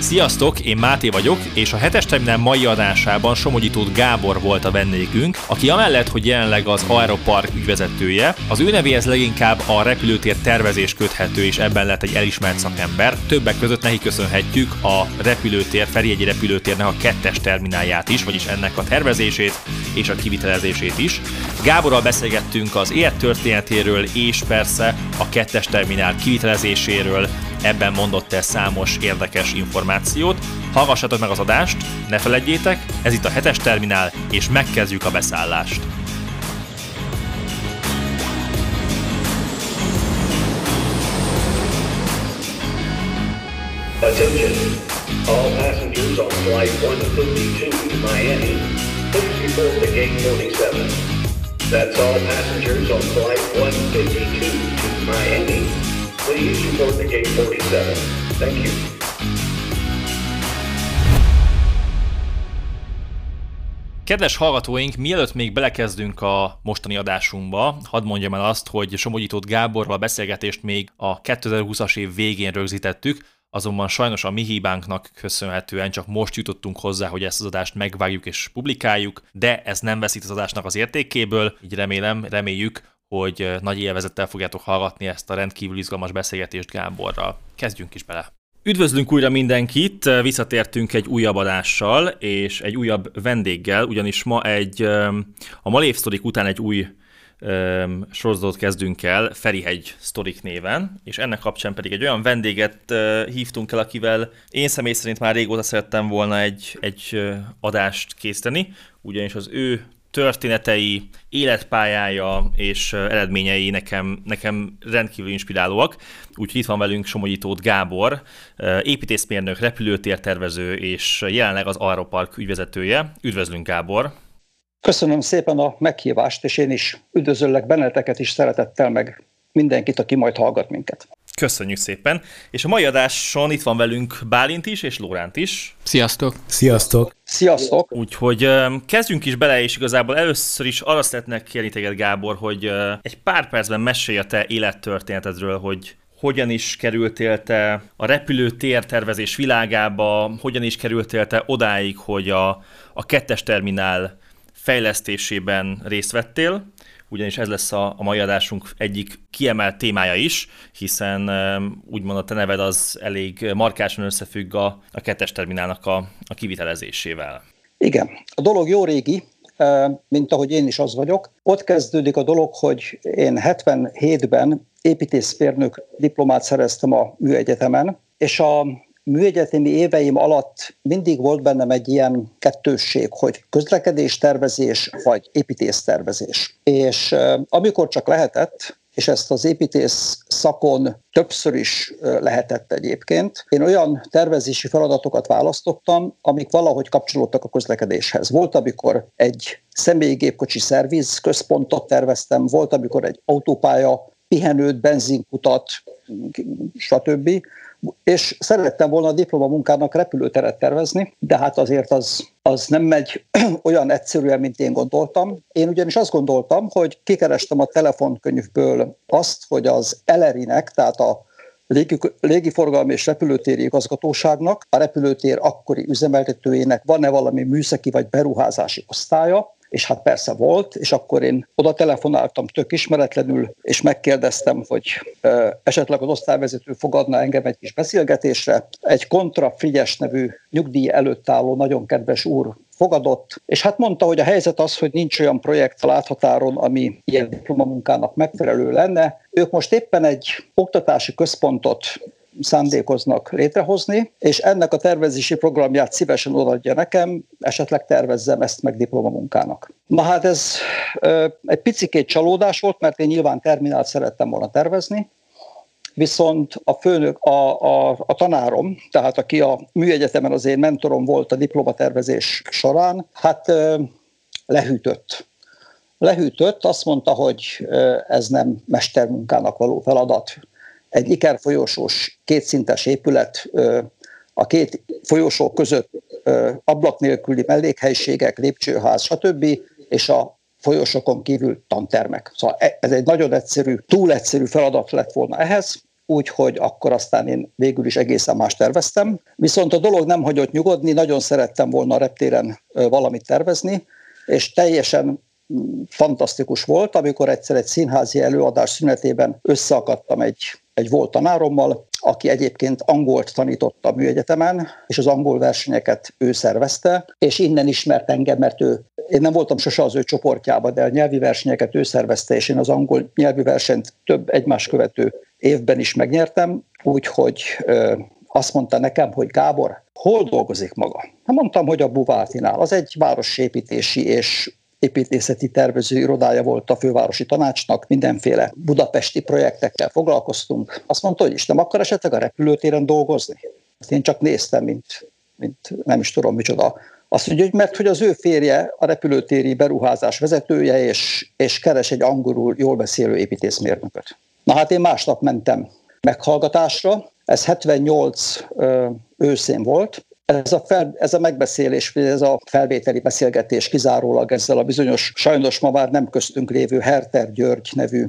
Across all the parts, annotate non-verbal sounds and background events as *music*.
Sziasztok, én Máté vagyok, és a hetes terminál mai adásában Somogyi Tóth Gábor volt a vendégünk, aki amellett, hogy jelenleg az Aeropark ügyvezetője, az ő nevéhez leginkább a repülőtér tervezés köthető, és ebben lett egy elismert szakember. Többek között neki köszönhetjük a repülőtér, Ferihegyi repülőtérnek a kettes terminálját is, vagyis ennek a tervezését és a kivitelezését is. Gáborral beszélgettünk az élettörténetéről, és persze a kettes terminál kivitelezéséről, ebben mondott el számos érdekes információt. Hallgassatok meg az adást, ne feledjétek, ez itt a hetes terminál, és megkezdjük a beszállást. Attention, all passengers on flight 152 to Miami, please report to gate 47. That's all passengers on flight 152 to Miami, Please report to gate 47. Thank you. Kedves hallgatóink, mielőtt még belekezdünk a mostani adásunkba, hadd mondjam el azt, hogy Somogyítót Gáborral a beszélgetést még a 2020-as év végén rögzítettük, azonban sajnos a mi hibánknak köszönhetően csak most jutottunk hozzá, hogy ezt az adást megvágjuk és publikáljuk, de ez nem veszít az adásnak az értékéből, így remélem, reméljük, hogy nagy élvezettel fogjátok hallgatni ezt a rendkívül izgalmas beszélgetést Gáborral. Kezdjünk is bele! Üdvözlünk újra mindenkit, visszatértünk egy újabb adással és egy újabb vendéggel, ugyanis ma egy a Malév Sztorik után egy új sorozatot kezdünk el, Ferihegy Sztorik néven, és ennek kapcsán pedig egy olyan vendéget hívtunk el, akivel én személy szerint már régóta szerettem volna egy, egy adást készíteni, ugyanis az ő történetei, életpályája és eredményei nekem, nekem rendkívül inspirálóak. Úgyhogy itt van velünk Somogyi Gábor, építészmérnök, repülőtértervező és jelenleg az Aeropark ügyvezetője. Üdvözlünk Gábor! Köszönöm szépen a meghívást, és én is üdvözöllek benneteket is szeretettel, meg mindenkit, aki majd hallgat minket. Köszönjük szépen. És a mai adáson itt van velünk Bálint is, és Lóránt is. Sziasztok! Sziasztok! Sziasztok! Úgyhogy kezdjünk is bele, és igazából először is arra szeretnék kérni téged, Gábor, hogy egy pár percben mesélj a te élettörténetedről, hogy hogyan is kerültél te a repülőtér tervezés világába, hogyan is kerültél te odáig, hogy a, a kettes terminál fejlesztésében részt vettél, ugyanis ez lesz a, a mai adásunk egyik kiemelt témája is, hiszen úgymond a te neved az elég markásan összefügg a, a kettes terminálnak a, a kivitelezésével. Igen, a dolog jó régi, mint ahogy én is az vagyok. Ott kezdődik a dolog, hogy én 77-ben építészmérnök diplomát szereztem a műegyetemen, és a műegyetemi éveim alatt mindig volt bennem egy ilyen kettősség, hogy közlekedéstervezés vagy építésztervezés. És amikor csak lehetett, és ezt az építész szakon többször is lehetett egyébként. Én olyan tervezési feladatokat választottam, amik valahogy kapcsolódtak a közlekedéshez. Volt, amikor egy személygépkocsi szerviz központot terveztem, volt, amikor egy autópálya pihenőt, benzinkutat, stb és szerettem volna a diplomamunkának repülőteret tervezni, de hát azért az, az nem megy *clears throat* olyan egyszerűen, mint én gondoltam. Én ugyanis azt gondoltam, hogy kikerestem a telefonkönyvből azt, hogy az Elerinek, tehát a légi, légiforgalmi és repülőtéri igazgatóságnak, a repülőtér akkori üzemeltetőjének van-e valami műszaki vagy beruházási osztálya, és hát persze volt, és akkor én oda telefonáltam tök ismeretlenül, és megkérdeztem, hogy esetleg az osztályvezető fogadna engem egy kis beszélgetésre. Egy Kontra Frigyes nevű nyugdíj előtt álló nagyon kedves úr fogadott, és hát mondta, hogy a helyzet az, hogy nincs olyan projekt a láthatáron, ami ilyen diplomamunkának megfelelő lenne. Ők most éppen egy oktatási központot szándékoznak létrehozni, és ennek a tervezési programját szívesen odaadja nekem, esetleg tervezzem ezt meg diplomamunkának. Na hát ez egy picikét csalódás volt, mert én nyilván terminált szerettem volna tervezni, viszont a főnök, a, a, a tanárom, tehát aki a műegyetemen az én mentorom volt a diplomatervezés során, hát lehűtött. Lehűtött, azt mondta, hogy ez nem mestermunkának való feladat, egy ikerfolyósós kétszintes épület, a két folyosó között ablak nélküli mellékhelyiségek, lépcsőház, stb., és a folyosokon kívül tantermek. Szóval e, ez egy nagyon egyszerű, túl egyszerű feladat lett volna ehhez, úgyhogy akkor aztán én végül is egészen más terveztem. Viszont a dolog nem hagyott nyugodni, nagyon szerettem volna a reptéren valamit tervezni, és teljesen fantasztikus volt, amikor egyszer egy színházi előadás szünetében összeakadtam egy, egy volt tanárommal, aki egyébként angolt tanított a műegyetemen, és az angol versenyeket ő szervezte, és innen ismert engem, mert ő, én nem voltam sose az ő csoportjában, de a nyelvi versenyeket ő szervezte, és én az angol nyelvi versenyt több egymás követő évben is megnyertem, úgyhogy ö, azt mondta nekem, hogy Gábor, hol dolgozik maga? Hát mondtam, hogy a Buvátinál. Az egy városépítési és építészeti tervező irodája volt a fővárosi tanácsnak, mindenféle budapesti projektekkel foglalkoztunk. Azt mondta, hogy is nem akar esetleg a repülőtéren dolgozni. Azt én csak néztem, mint, mint nem is tudom micsoda. Azt mondja, hogy mert hogy az ő férje a repülőtéri beruházás vezetője, és, és keres egy angolul jól beszélő építészmérnököt. Na hát én másnap mentem meghallgatásra, ez 78 ö, őszén volt, ez a, fel, ez a megbeszélés, ez a felvételi beszélgetés kizárólag ezzel a bizonyos, sajnos ma már nem köztünk lévő Herter György nevű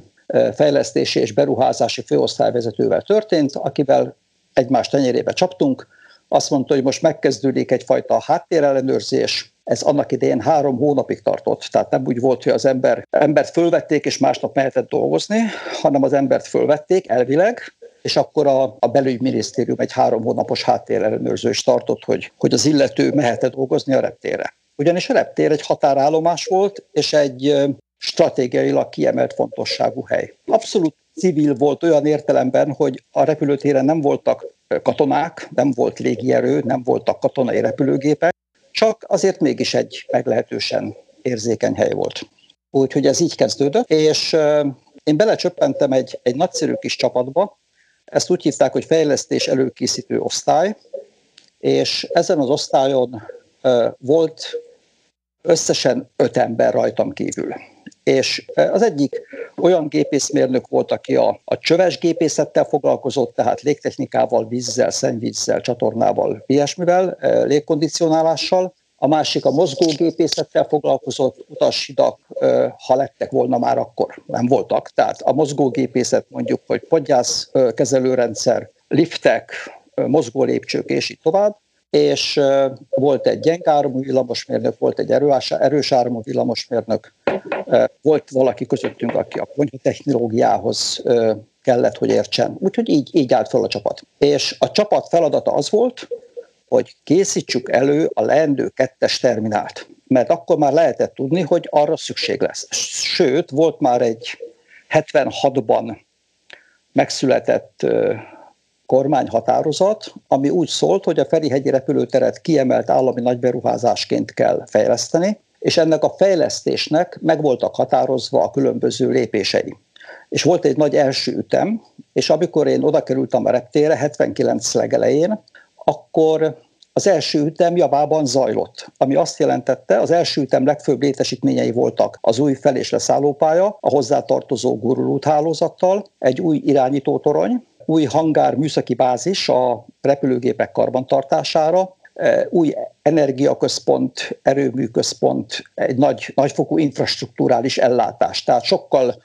fejlesztési és beruházási főosztályvezetővel történt, akivel egymás tenyerébe csaptunk. Azt mondta, hogy most megkezdődik egyfajta háttérellenőrzés, ez annak idején három hónapig tartott, tehát nem úgy volt, hogy az ember, embert fölvették, és másnap mehetett dolgozni, hanem az embert fölvették elvileg, és akkor a, a belügyminisztérium egy három hónapos háttérellenőrzést tartott, hogy, hogy az illető mehet dolgozni a reptére. Ugyanis a reptér egy határállomás volt, és egy stratégiailag kiemelt fontosságú hely. Abszolút civil volt olyan értelemben, hogy a repülőtéren nem voltak katonák, nem volt légierő, nem voltak katonai repülőgépek, csak azért mégis egy meglehetősen érzékeny hely volt. Úgyhogy ez így kezdődött, és én belecsöppentem egy, egy nagyszerű kis csapatba, ezt úgy hívták, hogy fejlesztés előkészítő osztály, és ezen az osztályon volt összesen öt ember rajtam kívül. És az egyik olyan gépészmérnök volt, aki a, a csöves gépészettel foglalkozott, tehát légtechnikával, vízzel, szennyvízzel, csatornával, ilyesmivel, légkondicionálással a másik a mozgógépészettel foglalkozott utashidak, ha lettek volna már akkor, nem voltak. Tehát a mozgógépészet mondjuk, hogy podgyász kezelőrendszer, liftek, mozgó lépcsők és így tovább, és volt egy gyengármú villamosmérnök, volt egy erős áramú villamosmérnök, volt valaki közöttünk, aki a konyha technológiához kellett, hogy értsen. Úgyhogy így, így állt fel a csapat. És a csapat feladata az volt, hogy készítsük elő a leendő kettes terminált. Mert akkor már lehetett tudni, hogy arra szükség lesz. Sőt, volt már egy 76-ban megszületett kormányhatározat, ami úgy szólt, hogy a Ferihegyi repülőteret kiemelt állami nagyberuházásként kell fejleszteni, és ennek a fejlesztésnek meg voltak határozva a különböző lépései. És volt egy nagy első ütem, és amikor én oda kerültem a reptére 79 legelején, akkor az első ütem javában zajlott, ami azt jelentette, az első ütem legfőbb létesítményei voltak az új fel- és leszállópálya, a hozzátartozó gurulút hálózattal, egy új irányítótorony, új hangár műszaki bázis a repülőgépek karbantartására, e, új energiaközpont, erőműközpont, egy nagy, nagyfokú infrastruktúrális ellátás. Tehát sokkal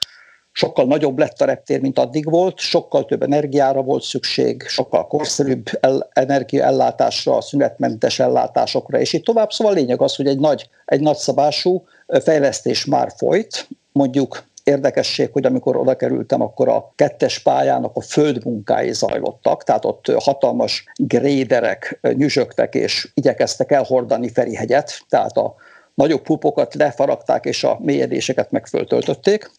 sokkal nagyobb lett a reptér, mint addig volt, sokkal több energiára volt szükség, sokkal korszerűbb el, energiaellátásra, szünetmentes ellátásokra, és így tovább. Szóval a lényeg az, hogy egy nagy, egy nagyszabású fejlesztés már folyt, mondjuk érdekesség, hogy amikor oda kerültem, akkor a kettes pályának a földmunkái zajlottak, tehát ott hatalmas gréderek nyüzsögtek és igyekeztek elhordani Ferihegyet, tehát a nagyobb pupokat lefaragták, és a mélyedéseket megföltöltötték.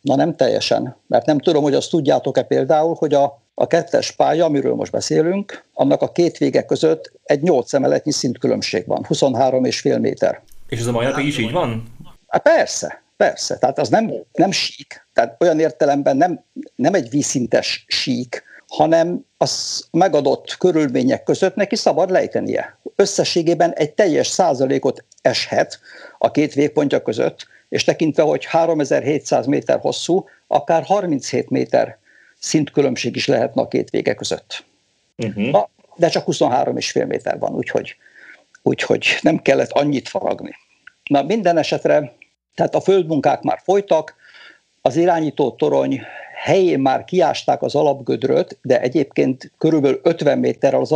Na nem teljesen, mert nem tudom, hogy azt tudjátok-e például, hogy a, a kettes pálya, amiről most beszélünk, annak a két vége között egy 8 emeletnyi szintkülönbség van, 23,5 méter. És ez a mai napig is így van? Hát persze, persze. Tehát az nem, nem sík, tehát olyan értelemben nem, nem egy vízszintes sík, hanem az megadott körülmények között neki szabad lejtenie. Összességében egy teljes százalékot eshet a két végpontja között, és tekintve, hogy 3700 méter hosszú, akár 37 méter szintkülönbség is lehetne a két vége között. Uh-huh. Na, de csak 23,5 méter van, úgyhogy, úgyhogy nem kellett annyit faragni. Na minden esetre, tehát a földmunkák már folytak, az irányító torony helyén már kiásták az alapgödröt, de egyébként körülbelül 50 méterrel az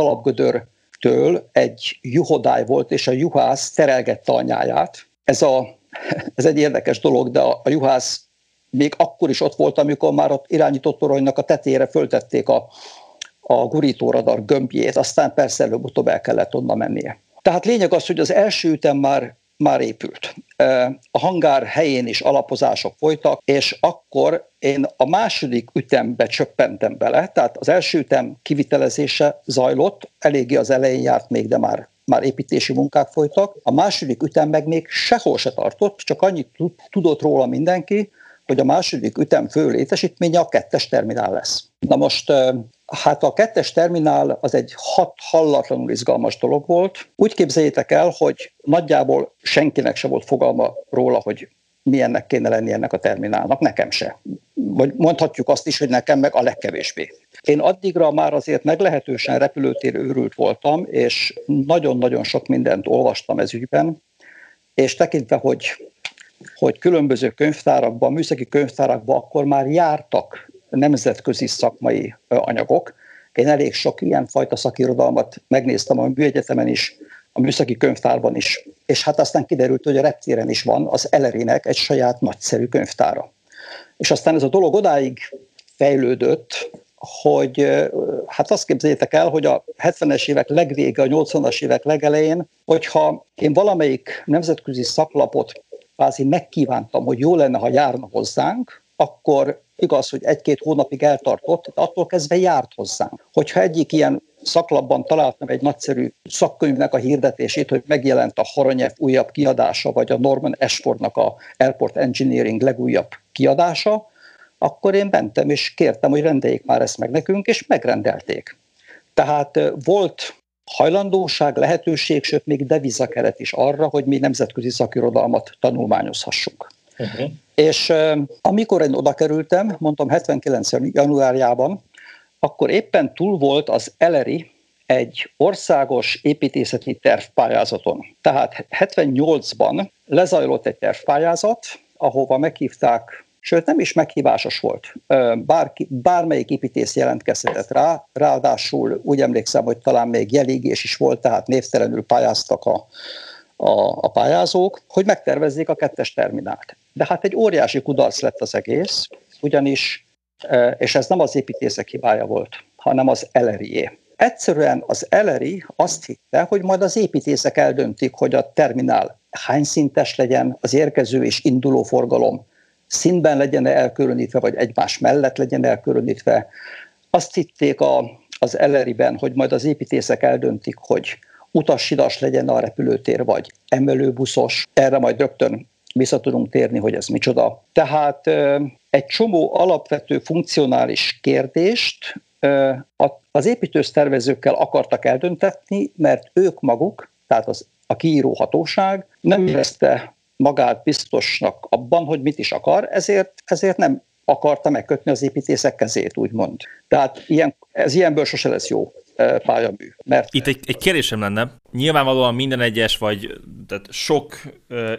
alapgödörtől egy juhodály volt, és a juhász terelgette anyáját. Ez, a, *laughs* ez egy érdekes dolog, de a, a juhász még akkor is ott volt, amikor már ott irányított toronynak a tetére föltették a, a gurítóradar gömbjét, aztán persze előbb-utóbb el kellett onnan mennie. Tehát lényeg az, hogy az első ütem már már épült. A hangár helyén is alapozások folytak, és akkor én a második ütembe csöppentem bele, tehát az első ütem kivitelezése zajlott, eléggé az elején járt még, de már már építési munkák folytak. A második ütem meg még sehol se tartott, csak annyit tudott róla mindenki, hogy a második ütem fő létesítménye a kettes terminál lesz. Na most Hát a kettes terminál az egy hat hallatlanul izgalmas dolog volt. Úgy képzeljétek el, hogy nagyjából senkinek se volt fogalma róla, hogy milyennek kéne lenni ennek a terminálnak, nekem se. Vagy mondhatjuk azt is, hogy nekem meg a legkevésbé. Én addigra már azért meglehetősen repülőtér őrült voltam, és nagyon-nagyon sok mindent olvastam ez ügyben, és tekintve, hogy, hogy különböző könyvtárakban, műszaki könyvtárakban akkor már jártak nemzetközi szakmai anyagok. Én elég sok ilyen fajta szakirodalmat megnéztem a műegyetemen is, a műszaki könyvtárban is, és hát aztán kiderült, hogy a reptéren is van az Elerinek egy saját nagyszerű könyvtára. És aztán ez a dolog odáig fejlődött, hogy hát azt képzeljétek el, hogy a 70-es évek legvége, a 80-as évek legelején, hogyha én valamelyik nemzetközi szaklapot kvázi megkívántam, hogy jó lenne, ha járna hozzánk, akkor Igaz, hogy egy-két hónapig eltartott, de attól kezdve járt hozzánk. Hogyha egyik ilyen szaklapban találtam egy nagyszerű szakkönyvnek a hirdetését, hogy megjelent a Haranyev újabb kiadása, vagy a Norman Ashfordnak a Airport Engineering legújabb kiadása, akkor én mentem és kértem, hogy rendeljék már ezt meg nekünk, és megrendelték. Tehát volt hajlandóság, lehetőség, sőt még devizakeret is arra, hogy mi nemzetközi szakirodalmat tanulmányozhassunk. Uh-huh. És amikor én oda kerültem, mondtam 79. januárjában, akkor éppen túl volt az Eleri egy országos építészeti tervpályázaton. Tehát 78-ban lezajlott egy tervpályázat, ahova meghívták, sőt nem is meghívásos volt, bárki, bármelyik építész jelentkezhetett rá, ráadásul úgy emlékszem, hogy talán még jelégés is volt, tehát névtelenül pályáztak a, a, a pályázók, hogy megtervezzék a kettes terminált. De hát egy óriási kudarc lett az egész, ugyanis, e, és ez nem az építészek hibája volt, hanem az elerié. Egyszerűen az eleri azt hitte, hogy majd az építészek eldöntik, hogy a terminál hány szintes legyen, az érkező és induló forgalom szintben legyen elkülönítve, vagy egymás mellett legyen elkülönítve. Azt hitték a, az eleriben, hogy majd az építészek eldöntik, hogy utassidas legyen a repülőtér, vagy emelőbuszos. Erre majd rögtön vissza tudunk térni, hogy ez micsoda. Tehát egy csomó alapvető funkcionális kérdést az építőszervezőkkel akartak eldöntetni, mert ők maguk, tehát az, a kiíró hatóság nem érezte magát biztosnak abban, hogy mit is akar, ezért, ezért nem akarta megkötni az építészek kezét, úgymond. Tehát ilyen, ez ilyenből sose lesz jó pályamű. Mert... Itt egy, egy kérdésem lenne. Nyilvánvalóan minden egyes, vagy tehát sok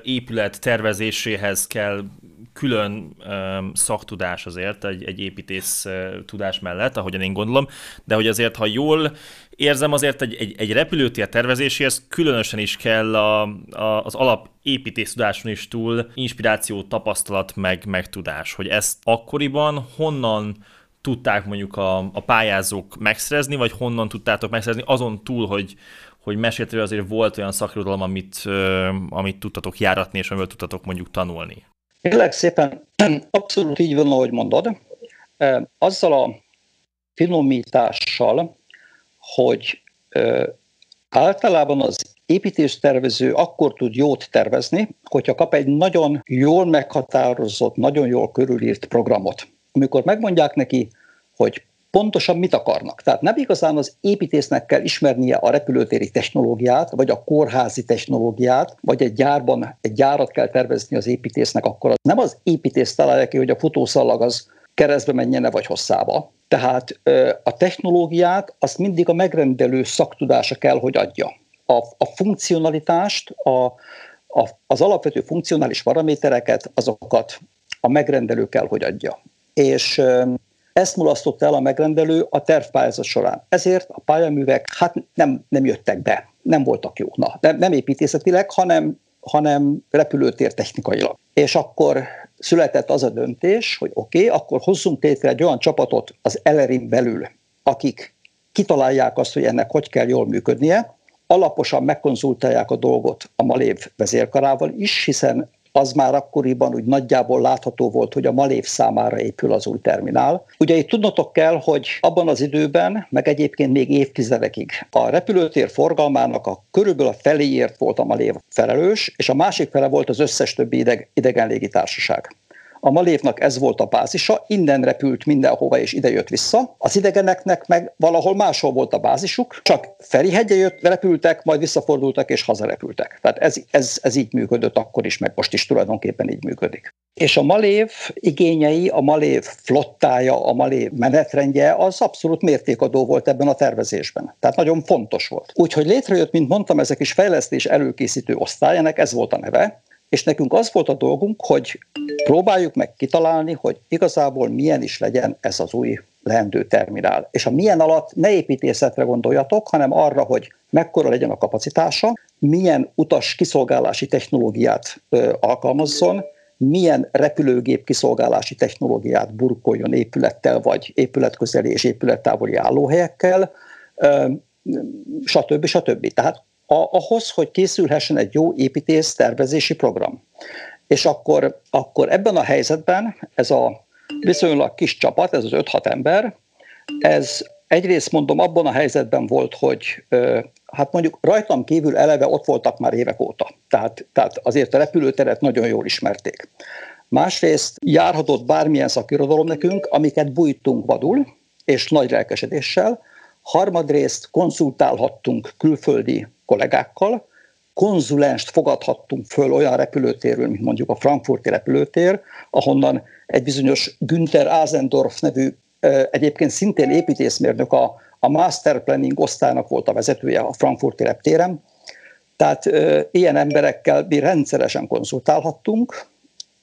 épület tervezéséhez kell külön um, szaktudás azért egy, egy építész tudás mellett, ahogyan én gondolom, de hogy azért, ha jól érzem, azért egy, egy, egy repülőtér tervezéséhez különösen is kell a, a, az alap építész tudáson is túl inspiráció, tapasztalat, meg, meg tudás, hogy ezt akkoriban honnan tudták mondjuk a, a pályázók megszerezni, vagy honnan tudtátok megszerezni, azon túl, hogy, hogy meséltél, azért volt olyan szakirodalom, amit, amit tudtatok járatni, és amiből tudtatok mondjuk tanulni. Kérlek szépen, *clears throat* abszolút így van, ahogy mondod. Azzal a finomítással, hogy általában az építéstervező akkor tud jót tervezni, hogyha kap egy nagyon jól meghatározott, nagyon jól körülírt programot amikor megmondják neki, hogy pontosan mit akarnak. Tehát nem igazán az építésznek kell ismernie a repülőtéri technológiát, vagy a kórházi technológiát, vagy egy gyárban egy gyárat kell tervezni az építésznek, akkor az nem az építész találja ki, hogy a futószalag az keresztbe menjene vagy hosszába. Tehát a technológiát azt mindig a megrendelő szaktudása kell, hogy adja. A, a funkcionalitást, a, a, az alapvető funkcionális paramétereket, azokat a megrendelő kell, hogy adja. És ezt mulasztotta el a megrendelő a tervpályázat során. Ezért a pályaművek hát nem, nem jöttek be, nem voltak jók. Na, nem, nem építészetileg, hanem, hanem repülőtér technikailag. És akkor született az a döntés, hogy oké, okay, akkor hozzunk létre egy olyan csapatot az Elerin belül, akik kitalálják azt, hogy ennek hogy kell jól működnie, alaposan megkonzultálják a dolgot a Malév vezérkarával is, hiszen az már akkoriban úgy nagyjából látható volt, hogy a Malév számára épül az új terminál. Ugye itt tudnotok kell, hogy abban az időben, meg egyébként még évtizedekig a repülőtér forgalmának a körülbelül a feléért volt a Malév felelős, és a másik fele volt az összes többi ideg, idegen légitársaság. A Malévnak ez volt a bázisa, innen repült mindenhova és ide jött vissza. Az idegeneknek meg valahol máshol volt a bázisuk, csak Ferihegye jött, repültek, majd visszafordultak és hazarepültek. Tehát ez, ez, ez így működött akkor is, meg most is tulajdonképpen így működik. És a Malév igényei, a Malév flottája, a Malév menetrendje az abszolút mértékadó volt ebben a tervezésben. Tehát nagyon fontos volt. Úgyhogy létrejött, mint mondtam, ezek is fejlesztés előkészítő osztályának, ez volt a neve, és nekünk az volt a dolgunk, hogy próbáljuk meg kitalálni, hogy igazából milyen is legyen ez az új leendő terminál. És a milyen alatt ne építészetre gondoljatok, hanem arra, hogy mekkora legyen a kapacitása, milyen utas kiszolgálási technológiát ö, alkalmazzon, milyen repülőgép kiszolgálási technológiát burkoljon épülettel, vagy épületközeli és épülettávoli állóhelyekkel, ö, stb. stb. Tehát a, ahhoz, hogy készülhessen egy jó építész tervezési program. És akkor, akkor ebben a helyzetben ez a viszonylag kis csapat, ez az 5-6 ember, ez egyrészt mondom abban a helyzetben volt, hogy hát mondjuk rajtam kívül eleve ott voltak már évek óta. Tehát, tehát azért a repülőteret nagyon jól ismerték. Másrészt járhatott bármilyen szakirodalom nekünk, amiket bújtunk vadul, és nagy lelkesedéssel. Harmadrészt konzultálhattunk külföldi kollégákkal, konzulenst fogadhattunk föl olyan repülőtérről, mint mondjuk a frankfurti repülőtér, ahonnan egy bizonyos Günther Asendorf nevű egyébként szintén építészmérnök a, a Master Planning osztálynak volt a vezetője a frankfurti reptéren. Tehát e, ilyen emberekkel mi rendszeresen konzultálhattunk,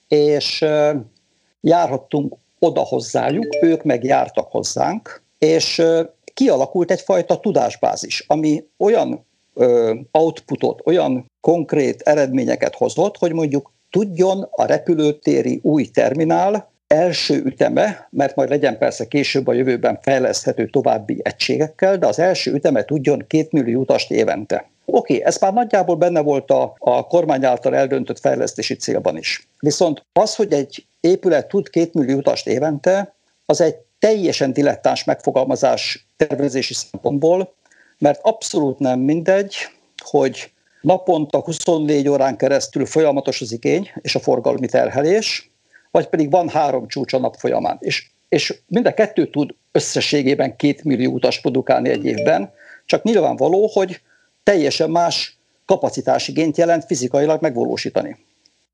és e, járhattunk oda hozzájuk, ők meg jártak hozzánk, és kialakult egyfajta tudásbázis, ami olyan outputot, olyan konkrét eredményeket hozott, hogy mondjuk tudjon a repülőtéri új terminál első üteme, mert majd legyen persze később a jövőben fejleszthető további egységekkel, de az első üteme tudjon két millió utast évente. Oké, okay, ez már nagyjából benne volt a, a kormány által eldöntött fejlesztési célban is. Viszont az, hogy egy épület tud két millió utast évente, az egy teljesen dilettáns megfogalmazás tervezési szempontból, mert abszolút nem mindegy, hogy naponta 24 órán keresztül folyamatos az igény és a forgalmi terhelés, vagy pedig van három csúcs a nap folyamán. És, és mind a kettő tud összességében két millió utas produkálni egy évben, csak nyilvánvaló, hogy teljesen más kapacitásigényt jelent fizikailag megvalósítani.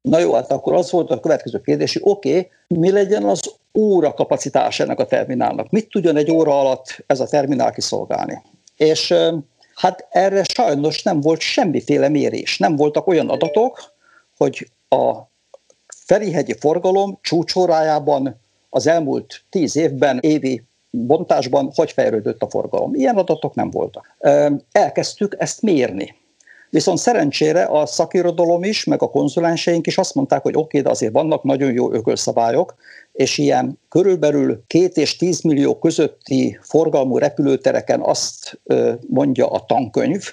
Na jó, hát akkor az volt a következő kérdés, hogy oké, okay, mi legyen az óra kapacitás ennek a terminálnak? Mit tudjon egy óra alatt ez a terminál kiszolgálni? És hát erre sajnos nem volt semmiféle mérés. Nem voltak olyan adatok, hogy a Ferihegyi forgalom csúcsórájában az elmúlt tíz évben évi bontásban hogy fejlődött a forgalom. Ilyen adatok nem voltak. Elkezdtük ezt mérni. Viszont szerencsére a szakirodalom is, meg a konzulenseink is azt mondták, hogy oké, okay, de azért vannak nagyon jó ökölszabályok, és ilyen körülbelül két és tíz millió közötti forgalmú repülőtereken azt mondja a tankönyv,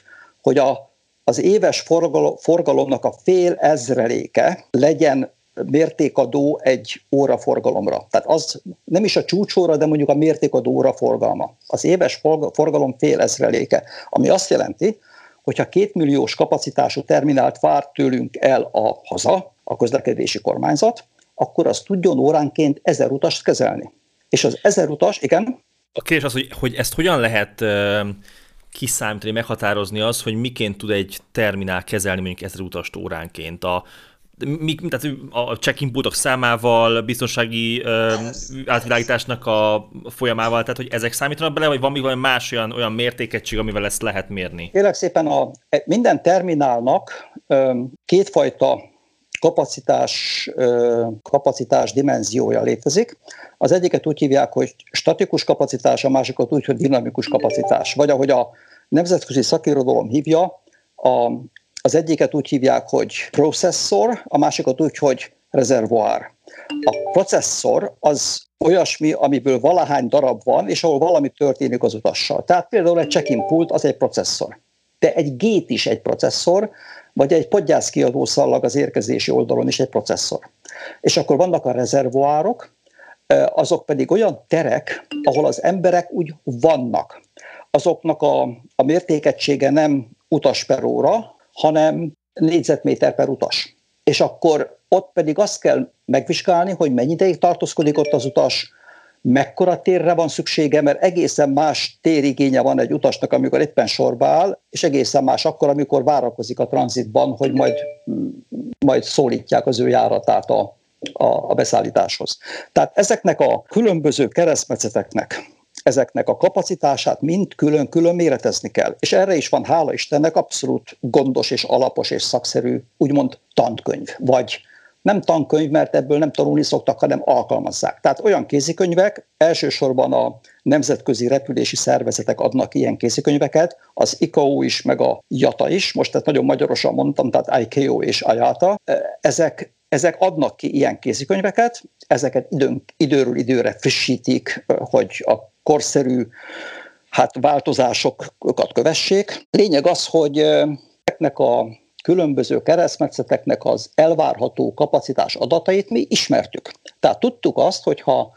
hogy a, az éves forgalom, forgalomnak a fél ezreléke legyen mértékadó egy óra forgalomra. Tehát az nem is a csúcsóra, de mondjuk a mértékadó óra forgalma. Az éves forgalom fél ezreléke, ami azt jelenti, hogyha két milliós kapacitású terminált vár tőlünk el a haza, a közlekedési kormányzat, akkor az tudjon óránként ezer utast kezelni. És az ezer utas, igen. A kérdés az, hogy, hogy ezt hogyan lehet kiszámítani, meghatározni az, hogy miként tud egy terminál kezelni mondjuk ezer utast óránként. A, mi, tehát a check-in számával, biztonsági ö, átvilágításnak a folyamával, tehát hogy ezek számítanak bele, vagy van még más olyan, olyan mértékegység, amivel ezt lehet mérni? Kérlek szépen, a, minden terminálnak ö, kétfajta kapacitás, kapacitás dimenziója létezik. Az egyiket úgy hívják, hogy statikus kapacitás, a másikat úgy, hogy dinamikus kapacitás. Vagy ahogy a nemzetközi szakirodalom hívja, a, az egyiket úgy hívják, hogy processzor, a másikat úgy, hogy rezervoár. A processzor az olyasmi, amiből valahány darab van, és ahol valami történik az utassal. Tehát például egy check-in pult az egy processzor. De egy gét is egy processzor, vagy egy podgyászkiadó szallag az érkezési oldalon is egy processzor. És akkor vannak a rezervoárok, azok pedig olyan terek, ahol az emberek úgy vannak. Azoknak a, a mértékegysége nem utas per óra, hanem négyzetméter per utas. És akkor ott pedig azt kell megvizsgálni, hogy mennyi ideig tartózkodik ott az utas, mekkora térre van szüksége, mert egészen más térigénye van egy utasnak, amikor éppen sorba áll, és egészen más akkor, amikor várakozik a tranzitban, hogy majd, majd szólítják az ő járatát a, a, a beszállításhoz. Tehát ezeknek a különböző keresztmetszeteknek, ezeknek a kapacitását mind külön-külön méretezni kell. És erre is van, hála Istennek, abszolút gondos és alapos és szakszerű, úgymond tankönyv, vagy nem tankönyv, mert ebből nem tanulni szoktak, hanem alkalmazzák. Tehát olyan kézikönyvek, elsősorban a nemzetközi repülési szervezetek adnak ilyen kézikönyveket, az ICAO is, meg a JATA is, most tehát nagyon magyarosan mondtam, tehát ICAO és IATA, ezek, ezek adnak ki ilyen kézikönyveket, ezeket időn, időről időre frissítik, hogy a korszerű hát változásokat kövessék. Lényeg az, hogy ezeknek a különböző keresztmetszeteknek az elvárható kapacitás adatait mi ismertük. Tehát tudtuk azt, hogyha,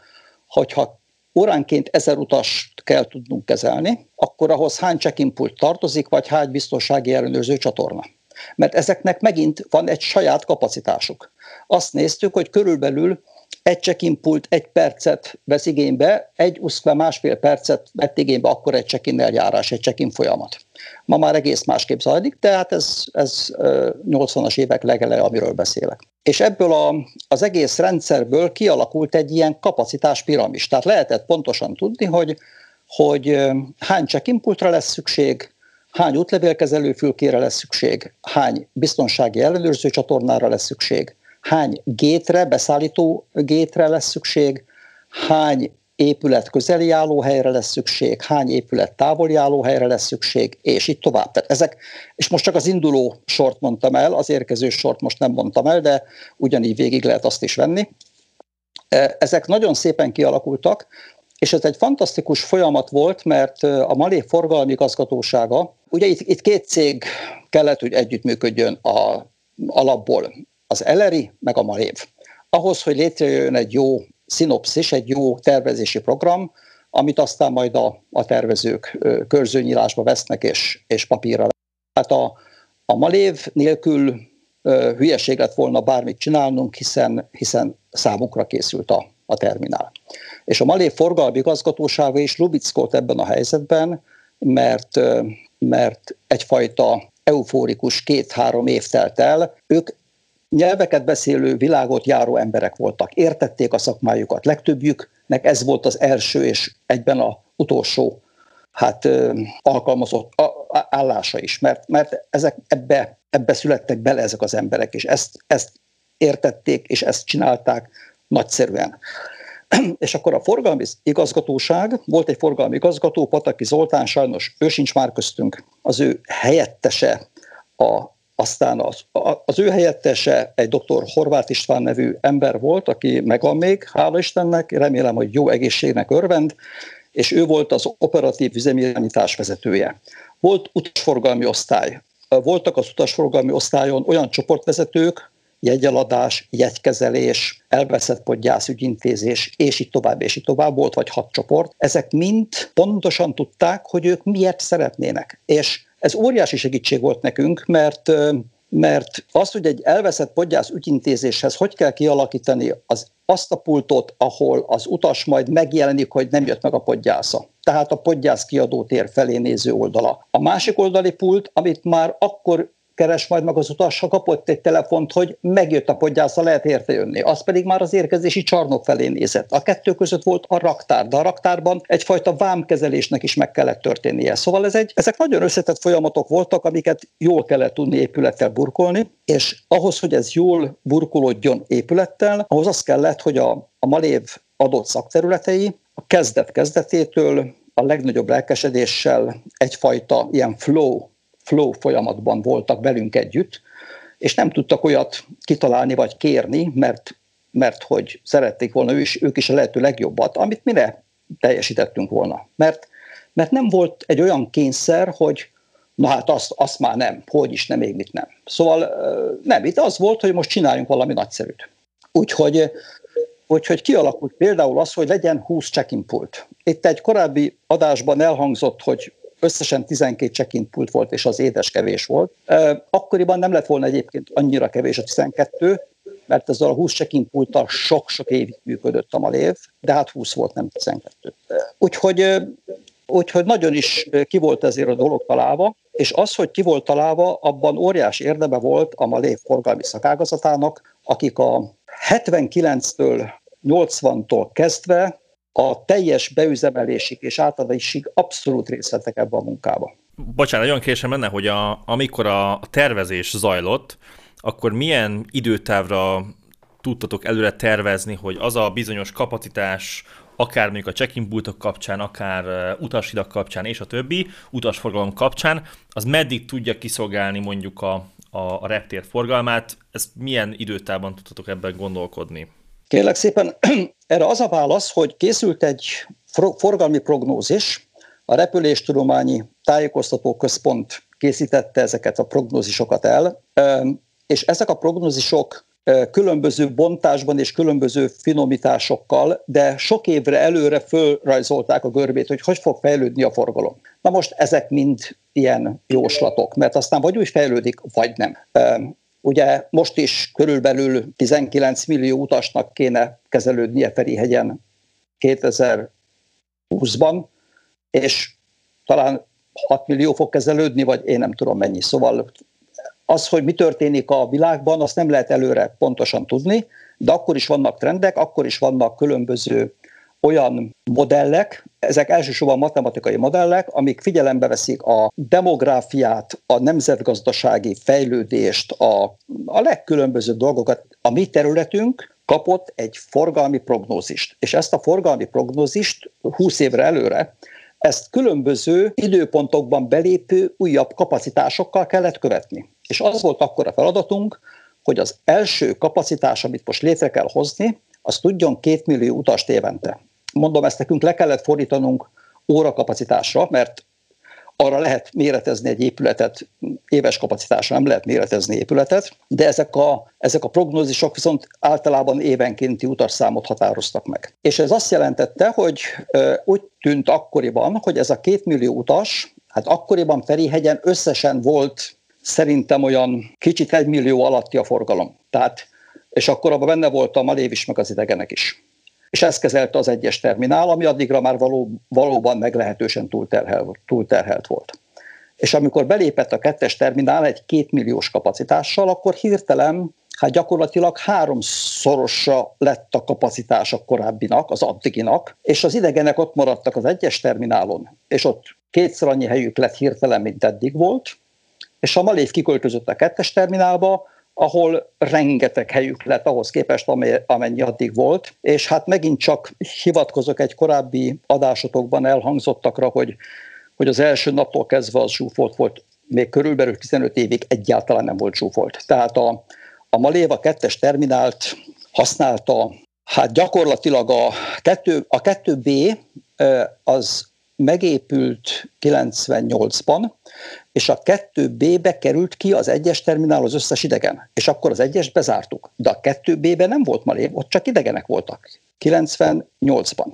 hogyha óránként ezer utast kell tudnunk kezelni, akkor ahhoz hány check tartozik, vagy hány biztonsági ellenőrző csatorna. Mert ezeknek megint van egy saját kapacitásuk. Azt néztük, hogy körülbelül egy check-in pult egy percet vesz igénybe, egy uszkve másfél percet vett igénybe akkor egy check-in eljárás, egy check-in folyamat. Ma már egész másképp zajlik, tehát ez, ez 80-as évek legele, amiről beszélek. És ebből a, az egész rendszerből kialakult egy ilyen kapacitás piramis. Tehát lehetett pontosan tudni, hogy, hogy hány check-in pultra lesz szükség, hány útlevélkezelő fülkére lesz szükség, hány biztonsági ellenőrző csatornára lesz szükség, hány gétre, beszállító gétre lesz szükség, hány épület közeli állóhelyre lesz szükség, hány épület távoli állóhelyre lesz szükség, és így tovább. Tehát ezek, és most csak az induló sort mondtam el, az érkező sort most nem mondtam el, de ugyanígy végig lehet azt is venni. E, ezek nagyon szépen kialakultak, és ez egy fantasztikus folyamat volt, mert a Malé forgalmi igazgatósága, ugye itt, itt két cég kellett, hogy együttműködjön a alapból az Eleri, meg a Malév. Ahhoz, hogy létrejön egy jó szinopszis, egy jó tervezési program, amit aztán majd a, a tervezők körzőnyílásba vesznek és, és papírra. Hát a, a Malév nélkül hülyeség lett volna bármit csinálnunk, hiszen, hiszen számukra készült a, a terminál. És a Malév forgalmi igazgatósága is Lubickolt ebben a helyzetben, mert, mert egyfajta eufórikus két-három év telt el. Ők nyelveket beszélő, világot járó emberek voltak. Értették a szakmájukat. Legtöbbjüknek ez volt az első és egyben a utolsó hát alkalmazott állása is, mert, mert ezek ebbe, ebbe születtek bele ezek az emberek, és ezt, ezt értették, és ezt csinálták nagyszerűen. *clears throat* és akkor a forgalmi igazgatóság, volt egy forgalmi igazgató, Pataki Zoltán, sajnos ő sincs már köztünk, az ő helyettese a aztán az, az ő helyettese egy dr. Horváth István nevű ember volt, aki megvan még, hála Istennek, remélem, hogy jó egészségnek örvend, és ő volt az operatív üzemirányítás vezetője. Volt utasforgalmi osztály. Voltak az utasforgalmi osztályon olyan csoportvezetők, jegyeladás, jegykezelés, elveszett podgyász ügyintézés, és így tovább, és így tovább volt, vagy hat csoport. Ezek mind pontosan tudták, hogy ők miért szeretnének. És ez óriási segítség volt nekünk, mert mert az, hogy egy elveszett podgyász ügyintézéshez hogy kell kialakítani az, azt a pultot, ahol az utas majd megjelenik, hogy nem jött meg a podgyásza. Tehát a podgyász kiadó tér felé néző oldala. A másik oldali pult, amit már akkor keres majd meg az utas, ha kapott egy telefont, hogy megjött a podgyásza, lehet érte jönni. Az pedig már az érkezési csarnok felé nézett. A kettő között volt a raktár, de a raktárban egyfajta vámkezelésnek is meg kellett történnie. Szóval ez egy, ezek nagyon összetett folyamatok voltak, amiket jól kellett tudni épülettel burkolni, és ahhoz, hogy ez jól burkolódjon épülettel, ahhoz az kellett, hogy a, a Malév adott szakterületei a kezdet kezdetétől a legnagyobb lelkesedéssel egyfajta ilyen flow, flow folyamatban voltak velünk együtt, és nem tudtak olyat kitalálni vagy kérni, mert, mert hogy szerették volna ő is, ők is a lehető legjobbat, amit mire teljesítettünk volna. Mert, mert nem volt egy olyan kényszer, hogy na hát azt, azt már nem, hogy is nem, még mit nem. Szóval nem, itt az volt, hogy most csináljunk valami nagyszerűt. Úgyhogy Úgyhogy kialakult például az, hogy legyen 20 check-in pult. Itt egy korábbi adásban elhangzott, hogy összesen 12 check-in pult volt, és az édes kevés volt. Akkoriban nem lett volna egyébként annyira kevés a 12, mert ezzel a 20 check-in pulttal sok-sok évig működött a malév, de hát 20 volt, nem 12. Úgyhogy, úgyhogy nagyon is ki volt ezért a dolog találva, és az, hogy ki volt találva, abban óriási érdeme volt a malév forgalmi szakágazatának, akik a 79-től 80-tól kezdve a teljes beüzemelésig és átadásig abszolút részt vettek ebbe a munkába. Bocsánat, nagyon késem benne, hogy a, amikor a tervezés zajlott, akkor milyen időtávra tudtatok előre tervezni, hogy az a bizonyos kapacitás, akár mondjuk a check-in pultok kapcsán, akár utasidak kapcsán és a többi, utasforgalom kapcsán, az meddig tudja kiszolgálni mondjuk a, a, a reptér forgalmát. Ezt milyen időtában tudtatok ebben gondolkodni? Kérlek szépen, *clears throat* erre az a válasz, hogy készült egy forgalmi prognózis, a Repüléstudományi Tájékoztató Központ készítette ezeket a prognózisokat el, és ezek a prognózisok különböző bontásban és különböző finomításokkal, de sok évre előre fölrajzolták a görbét, hogy hogy fog fejlődni a forgalom. Na most ezek mind ilyen jóslatok, mert aztán vagy úgy fejlődik, vagy nem. Ugye most is körülbelül 19 millió utasnak kéne kezelődnie Ferihegyen 2020-ban, és talán 6 millió fog kezelődni, vagy én nem tudom mennyi. Szóval az, hogy mi történik a világban, azt nem lehet előre pontosan tudni, de akkor is vannak trendek, akkor is vannak különböző olyan modellek, ezek elsősorban matematikai modellek, amik figyelembe veszik a demográfiát, a nemzetgazdasági fejlődést, a, a legkülönbözőbb dolgokat. A mi területünk kapott egy forgalmi prognózist, és ezt a forgalmi prognózist 20 évre előre ezt különböző időpontokban belépő újabb kapacitásokkal kellett követni. És az volt akkor a feladatunk, hogy az első kapacitás, amit most létre kell hozni, az tudjon két millió utast évente. Mondom, ezt nekünk le kellett fordítanunk órakapacitásra, mert arra lehet méretezni egy épületet, éves kapacitásra nem lehet méretezni épületet, de ezek a, ezek a prognózisok viszont általában évenkénti utasszámot határoztak meg. És ez azt jelentette, hogy úgy tűnt akkoriban, hogy ez a két millió utas, hát akkoriban Ferihegyen összesen volt szerintem olyan kicsit egy millió alatti a forgalom. Tehát, és akkor abban benne volt a Malév is, meg az idegenek is. És ezt kezelte az egyes terminál, ami addigra már való, valóban meglehetősen túlterhel, túlterhelt volt. És amikor belépett a kettes terminál egy kétmilliós kapacitással, akkor hirtelen hát gyakorlatilag háromszorosa lett a kapacitás a korábbinak, az addiginak, és az idegenek ott maradtak az egyes terminálon, és ott kétszer annyi helyük lett hirtelen, mint eddig volt, és a Malév kiköltözött a kettes terminálba, ahol rengeteg helyük lett ahhoz képest, amennyi addig volt, és hát megint csak hivatkozok egy korábbi adásotokban elhangzottakra, hogy, hogy az első naptól kezdve az zsúfolt volt, még körülbelül 15 évig egyáltalán nem volt zsúfolt. Tehát a, a Maléva kettes terminált használta, hát gyakorlatilag a, kettő, a 2B az megépült 98-ban, és a 2B-be került ki az egyes terminál az összes idegen, és akkor az egyes bezártuk. De a 2B-be nem volt malév, ott csak idegenek voltak 98-ban.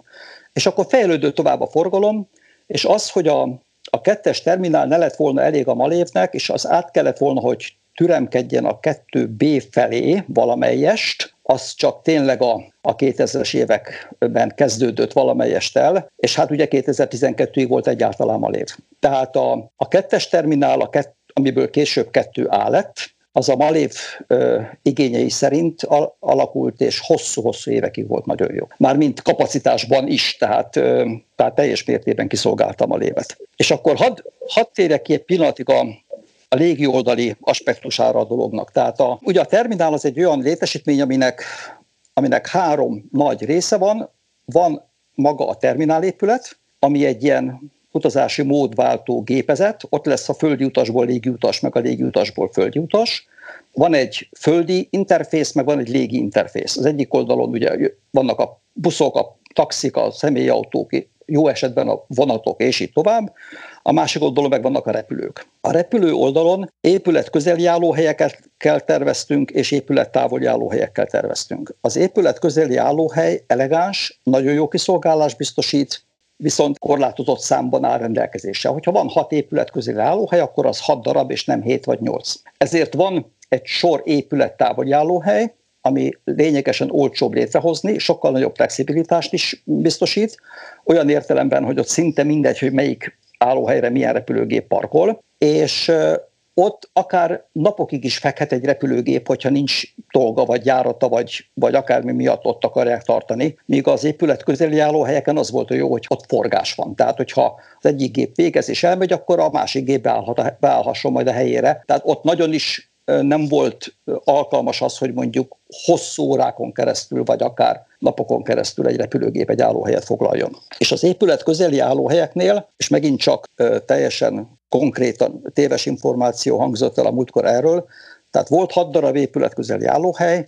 És akkor fejlődött tovább a forgalom, és az, hogy a, a kettes terminál ne lett volna elég a malévnek, és az át kellett volna, hogy türemkedjen a 2B felé valamelyest, az csak tényleg a, a 2000-es években kezdődött valamelyest el, és hát ugye 2012-ig volt egyáltalán malév. Tehát a, a kettes terminál, a, kett, amiből később kettő A lett, az a Malév ö, igényei szerint al- alakult, és hosszú-hosszú évekig volt nagyon jó. Mármint kapacitásban is, tehát, ö, tehát teljes mértékben kiszolgáltam a lévet. És akkor hadd had térjek ki egy pillanatig a, a légi oldali aspektusára a dolognak. Tehát a, ugye a terminál az egy olyan létesítmény, aminek, aminek három nagy része van. Van maga a terminálépület, ami egy ilyen utazási módváltó gépezet, ott lesz a földi utasból légi utas, meg a légi utasból földi utas. Van egy földi interfész, meg van egy légi interfész. Az egyik oldalon ugye vannak a buszok, a taxik, a személyautók, jó esetben a vonatok, és így tovább. A másik oldalon meg vannak a repülők. A repülő oldalon épület közeli állóhelyekkel terveztünk, és épület távoli állóhelyekkel terveztünk. Az épület közeli állóhely elegáns, nagyon jó kiszolgálás biztosít, viszont korlátozott számban áll rendelkezésre. Hogyha van hat épület közeli állóhely, akkor az hat darab, és nem hét vagy nyolc. Ezért van egy sor épület távoli állóhely, ami lényegesen olcsóbb létrehozni, sokkal nagyobb flexibilitást is biztosít, olyan értelemben, hogy ott szinte mindegy, hogy melyik állóhelyre milyen repülőgép parkol, és ott akár napokig is fekhet egy repülőgép, hogyha nincs dolga, vagy járata, vagy, vagy akármi miatt ott akarják tartani. Míg az épület közeli állóhelyeken az volt a jó, hogy ott forgás van. Tehát, hogyha az egyik gép végez és elmegy, akkor a másik gép beállhat, beállhasson majd a helyére. Tehát ott nagyon is nem volt alkalmas az, hogy mondjuk hosszú órákon keresztül, vagy akár napokon keresztül egy repülőgép egy állóhelyet foglaljon. És az épület közeli állóhelyeknél, és megint csak teljesen konkrétan téves információ hangzott el a múltkor erről, tehát volt hat darab épület közeli állóhely,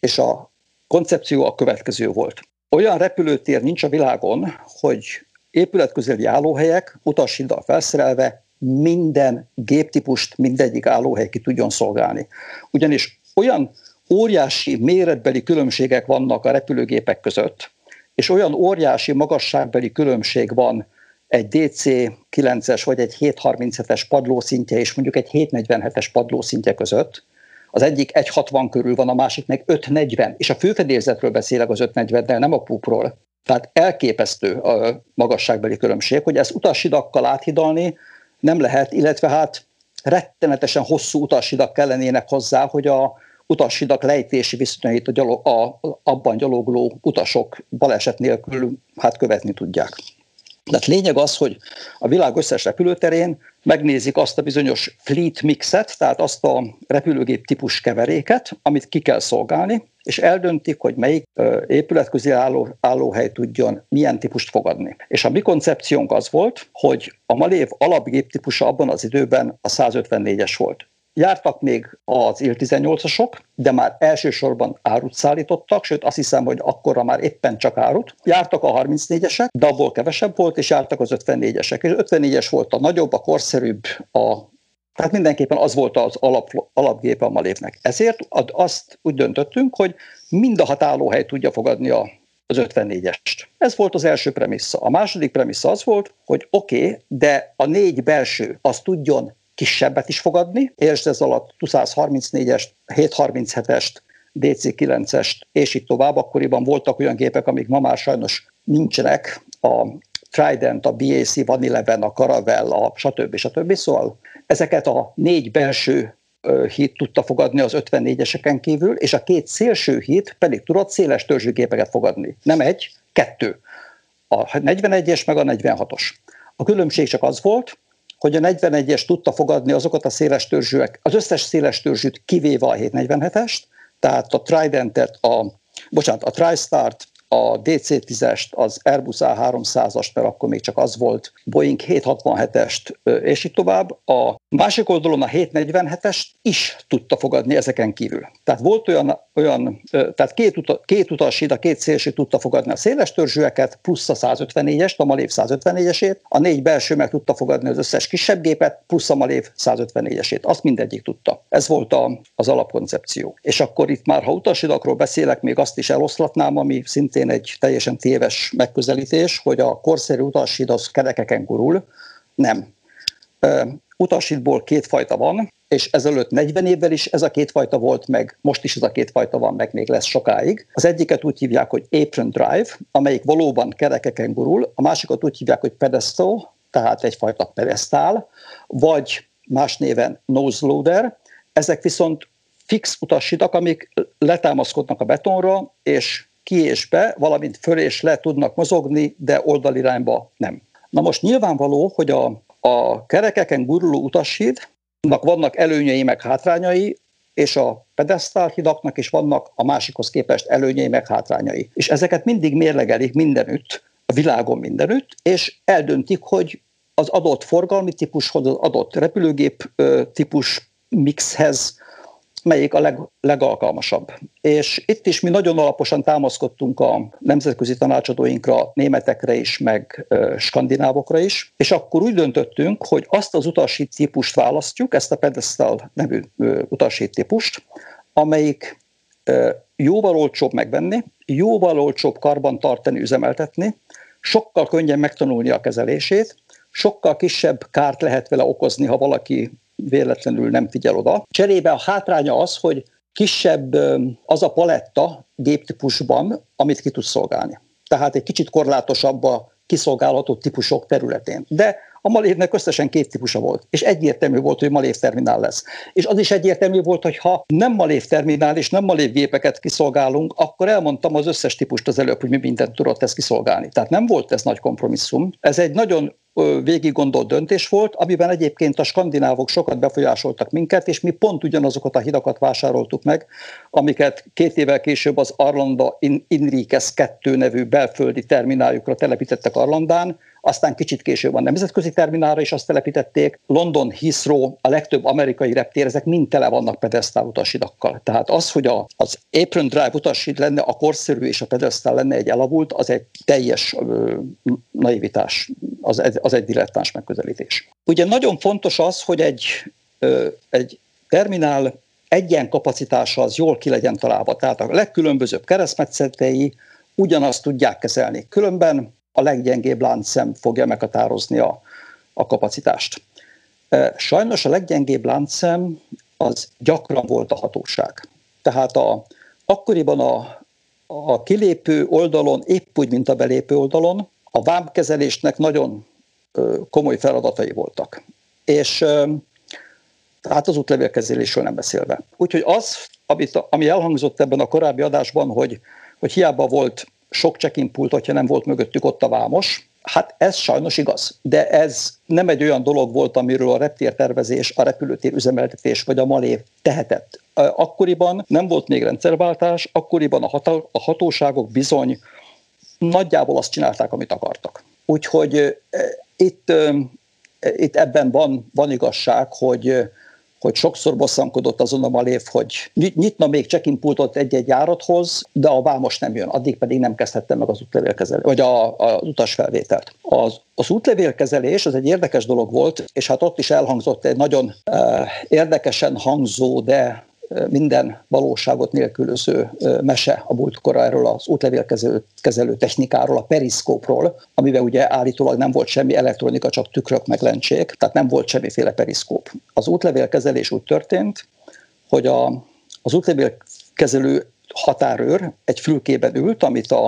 és a koncepció a következő volt. Olyan repülőtér nincs a világon, hogy épület közeli állóhelyek utashiddal felszerelve minden géptípust mindegyik állóhely ki tudjon szolgálni. Ugyanis olyan óriási méretbeli különbségek vannak a repülőgépek között, és olyan óriási magasságbeli különbség van egy DC-9-es vagy egy 737-es padlószintje és mondjuk egy 747-es padlószintje között, az egyik 1,60 körül van, a másik meg 5,40, és a főfedélzetről beszélek az 5,40-nel, nem a pupról. Tehát elképesztő a magasságbeli különbség, hogy ezt utasidakkal áthidalni nem lehet, illetve hát rettenetesen hosszú utasidak kellenének hozzá, hogy a utasidak lejtési viszonyait a gyalog, a, abban gyalogló utasok baleset nélkül hát követni tudják. Tehát lényeg az, hogy a világ összes repülőterén megnézik azt a bizonyos fleet mixet, tehát azt a repülőgép típus keveréket, amit ki kell szolgálni, és eldöntik, hogy melyik épületközi álló, állóhely tudjon milyen típust fogadni. És a mi koncepciónk az volt, hogy a Malév alapgép típusa abban az időben a 154-es volt. Jártak még az IL-18-asok, de már elsősorban árut szállítottak, sőt azt hiszem, hogy akkorra már éppen csak árut. Jártak a 34-esek, de abból kevesebb volt, és jártak az 54-esek. És 54-es volt a nagyobb, a korszerűbb, a tehát mindenképpen az volt az alap, alapgépe a Malévnek. Ezért azt úgy döntöttünk, hogy mind a hat tudja fogadni a, az 54-est. Ez volt az első premissza. A második premissza az volt, hogy oké, okay, de a négy belső az tudjon kisebbet is fogadni, és ez alatt 234-est, 737-est, DC-9-est, és így tovább. Akkoriban voltak olyan gépek, amik ma már sajnos nincsenek, a Trident, a BAC, Van Eleven, a Caravelle, a stb. stb. Szóval ezeket a négy belső híd tudta fogadni az 54-eseken kívül, és a két szélső híd pedig tudott széles törzsű gépeket fogadni. Nem egy, kettő. A 41-es meg a 46-os. A különbség csak az volt, hogy a 41-es tudta fogadni azokat a széles törzsűek, az összes széles törzsűt kivéve a 747-est, tehát a Tridentet, a, bocsánat, a TriStart, a DC-10-est, az Airbus A300-ast, mert akkor még csak az volt, Boeing 767-est, és így tovább. A másik oldalon a 747-est is tudta fogadni ezeken kívül. Tehát volt olyan, olyan tehát két, uta, két utasid, a két szélső tudta fogadni a széles törzsűeket, plusz a 154-est, a Malév 154-esét, a négy belső meg tudta fogadni az összes kisebb gépet, plusz a Malév 154-esét. Azt mindegyik tudta. Ez volt a, az alapkoncepció. És akkor itt már, ha utasidakról beszélek, még azt is eloszlatnám, ami szintén szintén egy teljesen téves megközelítés, hogy a korszerű utasid az kerekeken gurul. Nem. Utasidból kétfajta van, és ezelőtt 40 évvel is ez a kétfajta volt meg, most is ez a kétfajta van meg, még lesz sokáig. Az egyiket úgy hívják, hogy apron drive, amelyik valóban kerekeken gurul, a másikat úgy hívják, hogy pedestal, tehát egyfajta pedestál, vagy más néven nose loader. Ezek viszont fix utashidak, amik letámaszkodnak a betonra, és ki és be, valamint föl és le tudnak mozogni, de oldalirányba nem. Na most nyilvánvaló, hogy a, a kerekeken guruló utashídnak vannak előnyei meg hátrányai, és a pedesztál hidaknak is vannak a másikhoz képest előnyei meg hátrányai. És ezeket mindig mérlegelik mindenütt, a világon mindenütt, és eldöntik, hogy az adott forgalmi típushoz, az adott repülőgép típus mixhez melyik a leg, legalkalmasabb. És itt is mi nagyon alaposan támaszkodtunk a nemzetközi tanácsadóinkra, németekre is, meg skandinávokra is, és akkor úgy döntöttünk, hogy azt az utasít típust választjuk, ezt a pedestal nevű utasít típust, amelyik jóval olcsóbb megvenni, jóval olcsóbb karban tartani, üzemeltetni, sokkal könnyen megtanulni a kezelését, sokkal kisebb kárt lehet vele okozni, ha valaki véletlenül nem figyel oda. Cserébe a hátránya az, hogy kisebb az a paletta géptípusban, amit ki tud szolgálni. Tehát egy kicsit korlátosabb a kiszolgálható típusok területén. De a Malévnek összesen két típusa volt, és egyértelmű volt, hogy Malév terminál lesz. És az is egyértelmű volt, hogy ha nem Malév terminál és nem Malév gépeket kiszolgálunk, akkor elmondtam az összes típust az előbb, hogy mi mindent tudott ezt kiszolgálni. Tehát nem volt ez nagy kompromisszum. Ez egy nagyon végig gondolt döntés volt, amiben egyébként a skandinávok sokat befolyásoltak minket, és mi pont ugyanazokat a hidakat vásároltuk meg, amiket két évvel később az Arlanda Inrikes 2 nevű belföldi termináljukra telepítettek Arlandán, aztán kicsit később a nemzetközi terminálra is azt telepítették. London, Heathrow, a legtöbb amerikai reptér, ezek mind tele vannak pedesztál utasidakkal. Tehát az, hogy a, az Apron Drive utasid lenne a korszerű és a pedesztál lenne egy elavult, az egy teljes ö, naivitás, az, az egy dilettáns megközelítés. Ugye nagyon fontos az, hogy egy, ö, egy terminál egyen kapacitása az jól ki legyen találva. Tehát a legkülönbözőbb keresztmetszetei ugyanazt tudják kezelni. Különben a leggyengébb láncszem fogja meghatározni a, a kapacitást. Sajnos a leggyengébb láncszem az gyakran volt a hatóság. Tehát a, akkoriban a, a kilépő oldalon, épp úgy, mint a belépő oldalon, a vámkezelésnek nagyon komoly feladatai voltak. És hát az útlevélkezelésről nem beszélve. Úgyhogy az, amit, ami elhangzott ebben a korábbi adásban, hogy, hogy hiába volt sok check-in pult, hogyha nem volt mögöttük ott a vámos. Hát ez sajnos igaz, de ez nem egy olyan dolog volt, amiről a reptértervezés, a repülőtér üzemeltetés vagy a malév tehetett. Akkoriban nem volt még rendszerváltás, akkoriban a, ható, a hatóságok bizony nagyjából azt csinálták, amit akartak. Úgyhogy itt, itt ebben van, van igazság, hogy hogy sokszor bosszankodott azon a malév, hogy nyitna még check-in pultot egy-egy járathoz, de a vámos nem jön, addig pedig nem kezdhette meg az útlevélkezelést, vagy a, a utasfelvételt. Az, az útlevélkezelés az egy érdekes dolog volt, és hát ott is elhangzott egy nagyon uh, érdekesen hangzó, de minden valóságot nélkülöző mese a múltkor az útlevélkezelő kezelő technikáról, a periszkópról, amiben ugye állítólag nem volt semmi elektronika, csak tükrök meg lencsék, tehát nem volt semmiféle periszkóp. Az útlevélkezelés úgy történt, hogy a, az útlevélkezelő határőr egy fülkében ült, amit a,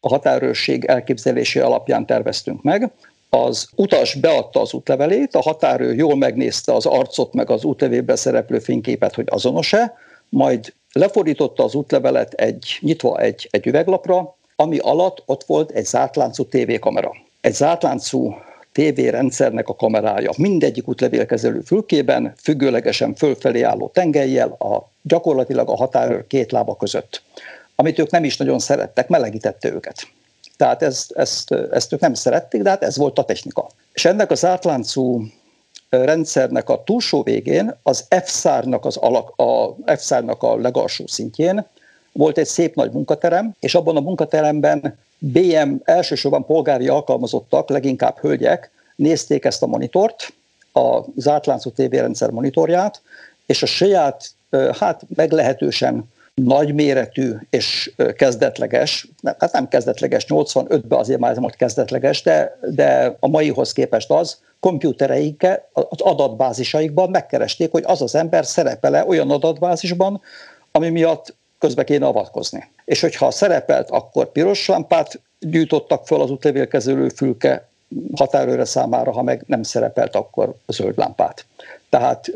a határőrség elképzelésé alapján terveztünk meg, az utas beadta az útlevelét, a határőr jól megnézte az arcot, meg az útlevélben szereplő fényképet, hogy azonos-e, majd lefordította az útlevelet egy, nyitva egy, egy üveglapra, ami alatt ott volt egy zártláncú tévékamera. Egy zártláncú tévérendszernek a kamerája mindegyik útlevélkezelő fülkében, függőlegesen fölfelé álló tengelyjel, a, gyakorlatilag a határőr két lába között, amit ők nem is nagyon szerettek, melegítette őket. Tehát ezt, ezt, ezt ők nem szerették, de hát ez volt a technika. És ennek az átláncú rendszernek a túlsó végén, az F-szárnak, az alak, a F-szárnak a legalsó szintjén volt egy szép nagy munkaterem, és abban a munkateremben BM elsősorban polgári alkalmazottak, leginkább hölgyek nézték ezt a monitort, az átláncú tévérendszer monitorját, és a saját, hát meglehetősen nagyméretű és kezdetleges, hát nem kezdetleges, 85-ben azért már ez most kezdetleges, de, de a maihoz képest az, kompjútereikkel, az adatbázisaikban megkeresték, hogy az az ember szerepele olyan adatbázisban, ami miatt közbe kéne avatkozni. És hogyha szerepelt, akkor piros lámpát gyűjtottak fel az útlevélkezelő fülke határőre számára, ha meg nem szerepelt, akkor zöld lámpát. Tehát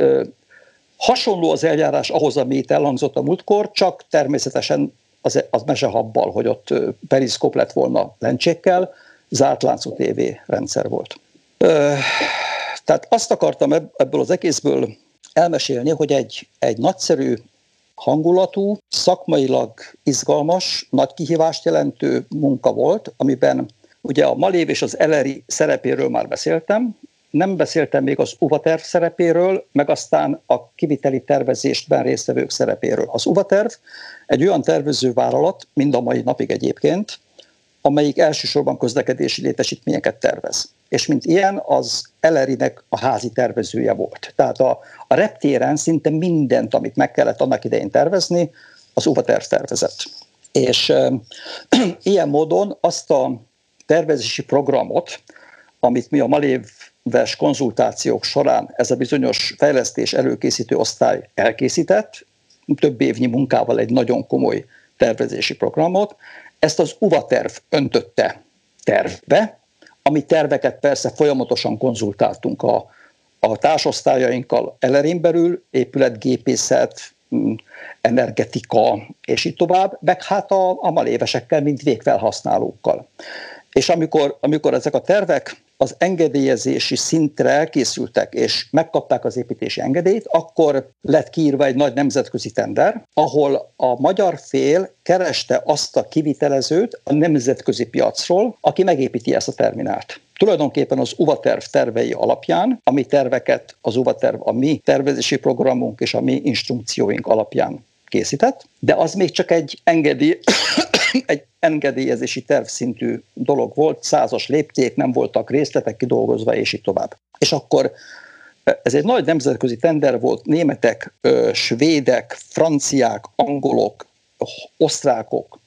hasonló az eljárás ahhoz, ami itt elhangzott a múltkor, csak természetesen az, az mesehabbal, hogy ott periszkop lett volna lencsékkel, zárt láncú TV rendszer volt. Tehát azt akartam ebből az egészből elmesélni, hogy egy, egy nagyszerű hangulatú, szakmailag izgalmas, nagy kihívást jelentő munka volt, amiben ugye a Malév és az Eleri szerepéről már beszéltem, nem beszéltem még az UVA-terv szerepéről, meg aztán a kiviteli tervezésben résztvevők szerepéről. Az UVA-terv egy olyan tervező vállalat, mind a mai napig egyébként, amelyik elsősorban közlekedési létesítményeket tervez. És mint ilyen, az Elerinek a házi tervezője volt. Tehát a, a reptéren szinte mindent, amit meg kellett annak idején tervezni, az UVA terv tervezett. És e, *clears throat* ilyen módon azt a tervezési programot, amit mi a Maléves konzultációk során ez a bizonyos fejlesztés előkészítő osztály elkészített, több évnyi munkával egy nagyon komoly tervezési programot, ezt az UVA terv öntötte tervbe, ami terveket persze folyamatosan konzultáltunk a, a társosztályainkkal elerén belül, épületgépészet, mm, energetika, és így tovább, meg hát a, a malévesekkel, mint végfelhasználókkal. És amikor, amikor ezek a tervek az engedélyezési szintre elkészültek, és megkapták az építési engedélyt, akkor lett kiírva egy nagy nemzetközi tender, ahol a magyar fél kereste azt a kivitelezőt a nemzetközi piacról, aki megépíti ezt a terminált. Tulajdonképpen az UVA terv tervei alapján, ami terveket az UVA terv a mi tervezési programunk és a mi instrukcióink alapján készített, de az még csak egy engedély, *laughs* egy engedélyezési tervszintű dolog volt, százas lépték, nem voltak részletek kidolgozva, és így tovább. És akkor ez egy nagy nemzetközi tender volt, németek, svédek, franciák, angolok, osztrákok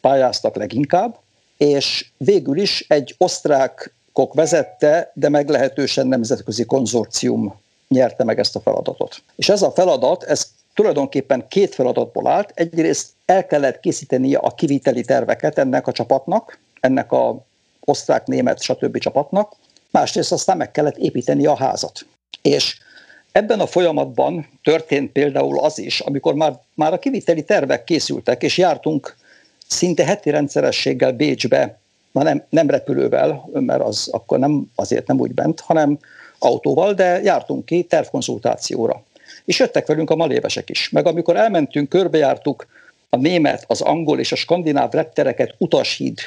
pályáztak leginkább, és végül is egy osztrákok vezette, de meglehetősen nemzetközi konzorcium nyerte meg ezt a feladatot. És ez a feladat, ez tulajdonképpen két feladatból állt. Egyrészt el kellett készítenie a kiviteli terveket ennek a csapatnak, ennek a osztrák, német, stb. csapatnak, másrészt aztán meg kellett építeni a házat. És ebben a folyamatban történt például az is, amikor már, már a kiviteli tervek készültek, és jártunk szinte heti rendszerességgel Bécsbe, na nem, nem repülővel, mert az akkor nem, azért nem úgy bent, hanem autóval, de jártunk ki tervkonzultációra és jöttek velünk a malévesek is. Meg amikor elmentünk, körbejártuk a német, az angol és a skandináv reptereket utashíd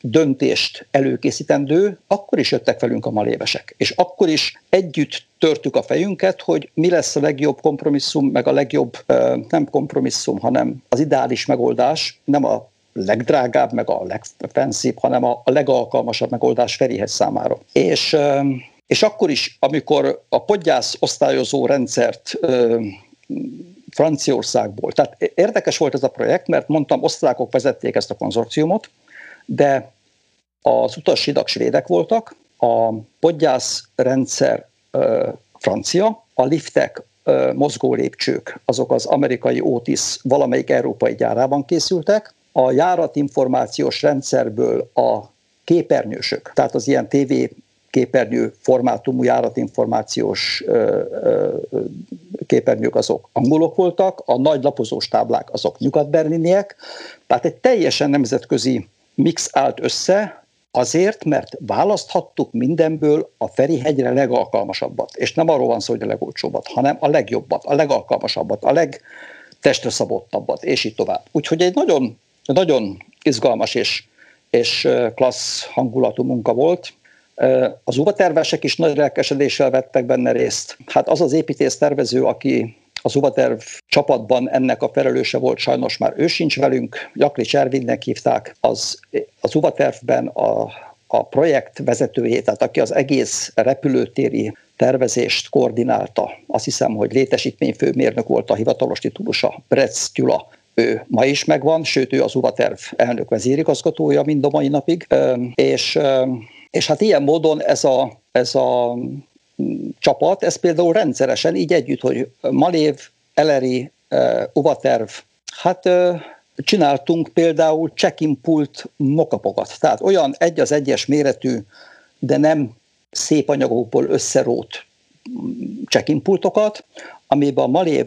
döntést előkészítendő, akkor is jöttek velünk a malévesek. És akkor is együtt törtük a fejünket, hogy mi lesz a legjobb kompromisszum, meg a legjobb, nem kompromisszum, hanem az ideális megoldás, nem a legdrágább, meg a legfenszibb, hanem a legalkalmasabb megoldás Ferihez számára. És és akkor is, amikor a podgyász osztályozó rendszert ö, Franciaországból, tehát érdekes volt ez a projekt, mert mondtam, osztrákok vezették ezt a konzorciumot, de az utasidak svédek voltak, a podgyász rendszer ö, francia, a liftek, ö, mozgó lépcsők, azok az amerikai Otis valamelyik európai gyárában készültek, a járatinformációs rendszerből a képernyősök, tehát az ilyen TV képernyő formátumú járatinformációs képernyők azok angolok voltak, a nagy lapozós táblák azok nyugat-berliniek, tehát egy teljesen nemzetközi mix állt össze, azért, mert választhattuk mindenből a Ferihegyre legalkalmasabbat. És nem arról van szó, hogy a legolcsóbbat, hanem a legjobbat, a legalkalmasabbat, a legtestre szabottabbat, és így tovább. Úgyhogy egy nagyon, nagyon izgalmas és, és klassz hangulatú munka volt. Az uvatervesek is nagy lelkesedéssel vettek benne részt. Hát az az építész tervező, aki az uvaterv csapatban ennek a felelőse volt, sajnos már ő sincs velünk, Jakli Cservinnek hívták, az, az uvatervben a, a projekt vezetőjét, tehát aki az egész repülőtéri tervezést koordinálta. Azt hiszem, hogy létesítményfőmérnök volt a hivatalos titulusa, Bretz Gyula. Ő ma is megvan, sőt ő az UVA-terv elnök vezérigazgatója mind a mai napig, és és hát ilyen módon ez a, ez a mm, csapat, ez például rendszeresen így együtt, hogy Malév, Eleri, Uvaterv, hát csináltunk például check-in pult mokapokat, tehát olyan egy az egyes méretű, de nem szép anyagokból összerót check-in pultokat, amiben a Malév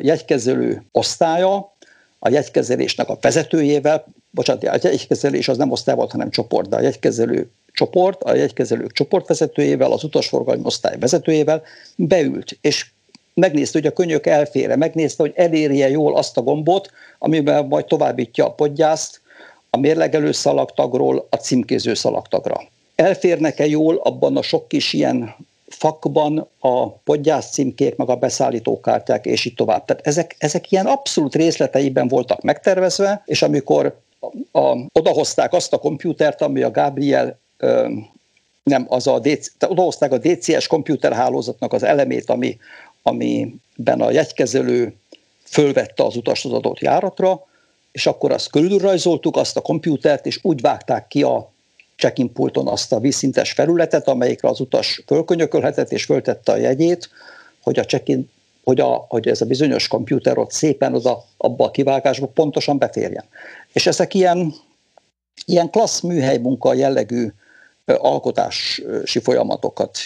jegykezelő osztálya a jegykezelésnek a vezetőjével, bocsánat, a jegykezelés az nem osztály volt, hanem csoport, de a jegykezelő csoport, a jegykezelők csoportvezetőjével, az utasforgalmi osztály vezetőjével beült, és megnézte, hogy a könyök elfére, megnézte, hogy elérje jól azt a gombot, amiben majd továbbítja a podgyászt a mérlegelő szalagtagról a címkéző szalagtagra. Elférnek-e jól abban a sok kis ilyen fakban a podgyász címkék, meg a beszállítókártyák, és így tovább. Tehát ezek, ezek ilyen abszolút részleteiben voltak megtervezve, és amikor a, a, odahozták azt a komputert, ami a Gabriel nem, az a DC, odahozták a DCS komputerhálózatnak az elemét, ami, amiben a jegykezelő fölvette az utast az adott járatra, és akkor azt körülrajzoltuk, azt a komputert, és úgy vágták ki a check-in pulton azt a vízszintes felületet, amelyikre az utas fölkönyökölhetett és föltette a jegyét, hogy a check-in hogy, a, hogy ez a bizonyos komputer ott szépen oda, abba a kivágásba pontosan beférjen. És ezek ilyen, ilyen klassz műhely munka jellegű alkotási folyamatokat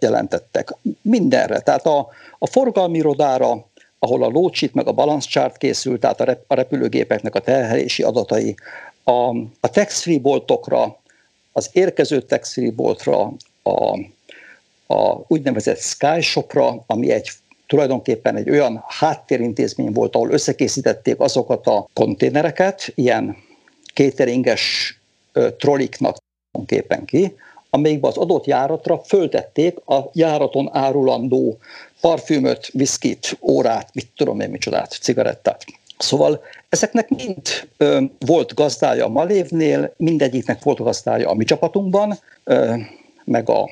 jelentettek. Mindenre. Tehát a, a forgalmi rodára, ahol a load meg a balance chart készült, tehát a, rep, a repülőgépeknek a terhelési adatai, a, a tax-free boltokra, az érkező tax-free boltra, a, a úgynevezett Sky Shopra, ami egy tulajdonképpen egy olyan háttérintézmény volt, ahol összekészítették azokat a konténereket, ilyen kéteringes trolliknak képen ki, amelyikben az adott járatra föltették a járaton árulandó parfümöt, viszkit, órát, mit tudom én micsodát, cigarettát. Szóval ezeknek mind ö, volt gazdája a Malévnél, mindegyiknek volt gazdája a mi csapatunkban, ö, meg a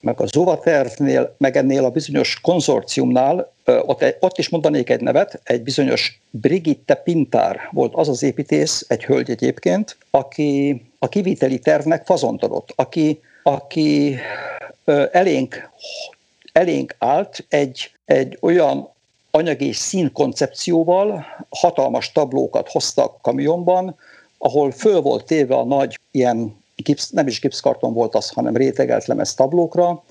meg a Zovatervnél, meg ennél a bizonyos konzorciumnál, ott, ott is mondanék egy nevet, egy bizonyos Brigitte Pintár volt az az építész, egy hölgy egyébként, aki a kiviteli tervnek fazont adott, aki, aki elénk, elénk állt egy, egy olyan anyagi színkoncepcióval, hatalmas tablókat hoztak kamionban, ahol föl volt téve a nagy ilyen gipsz, nem is gipszkarton volt az, hanem rétegelt lemez tablókra,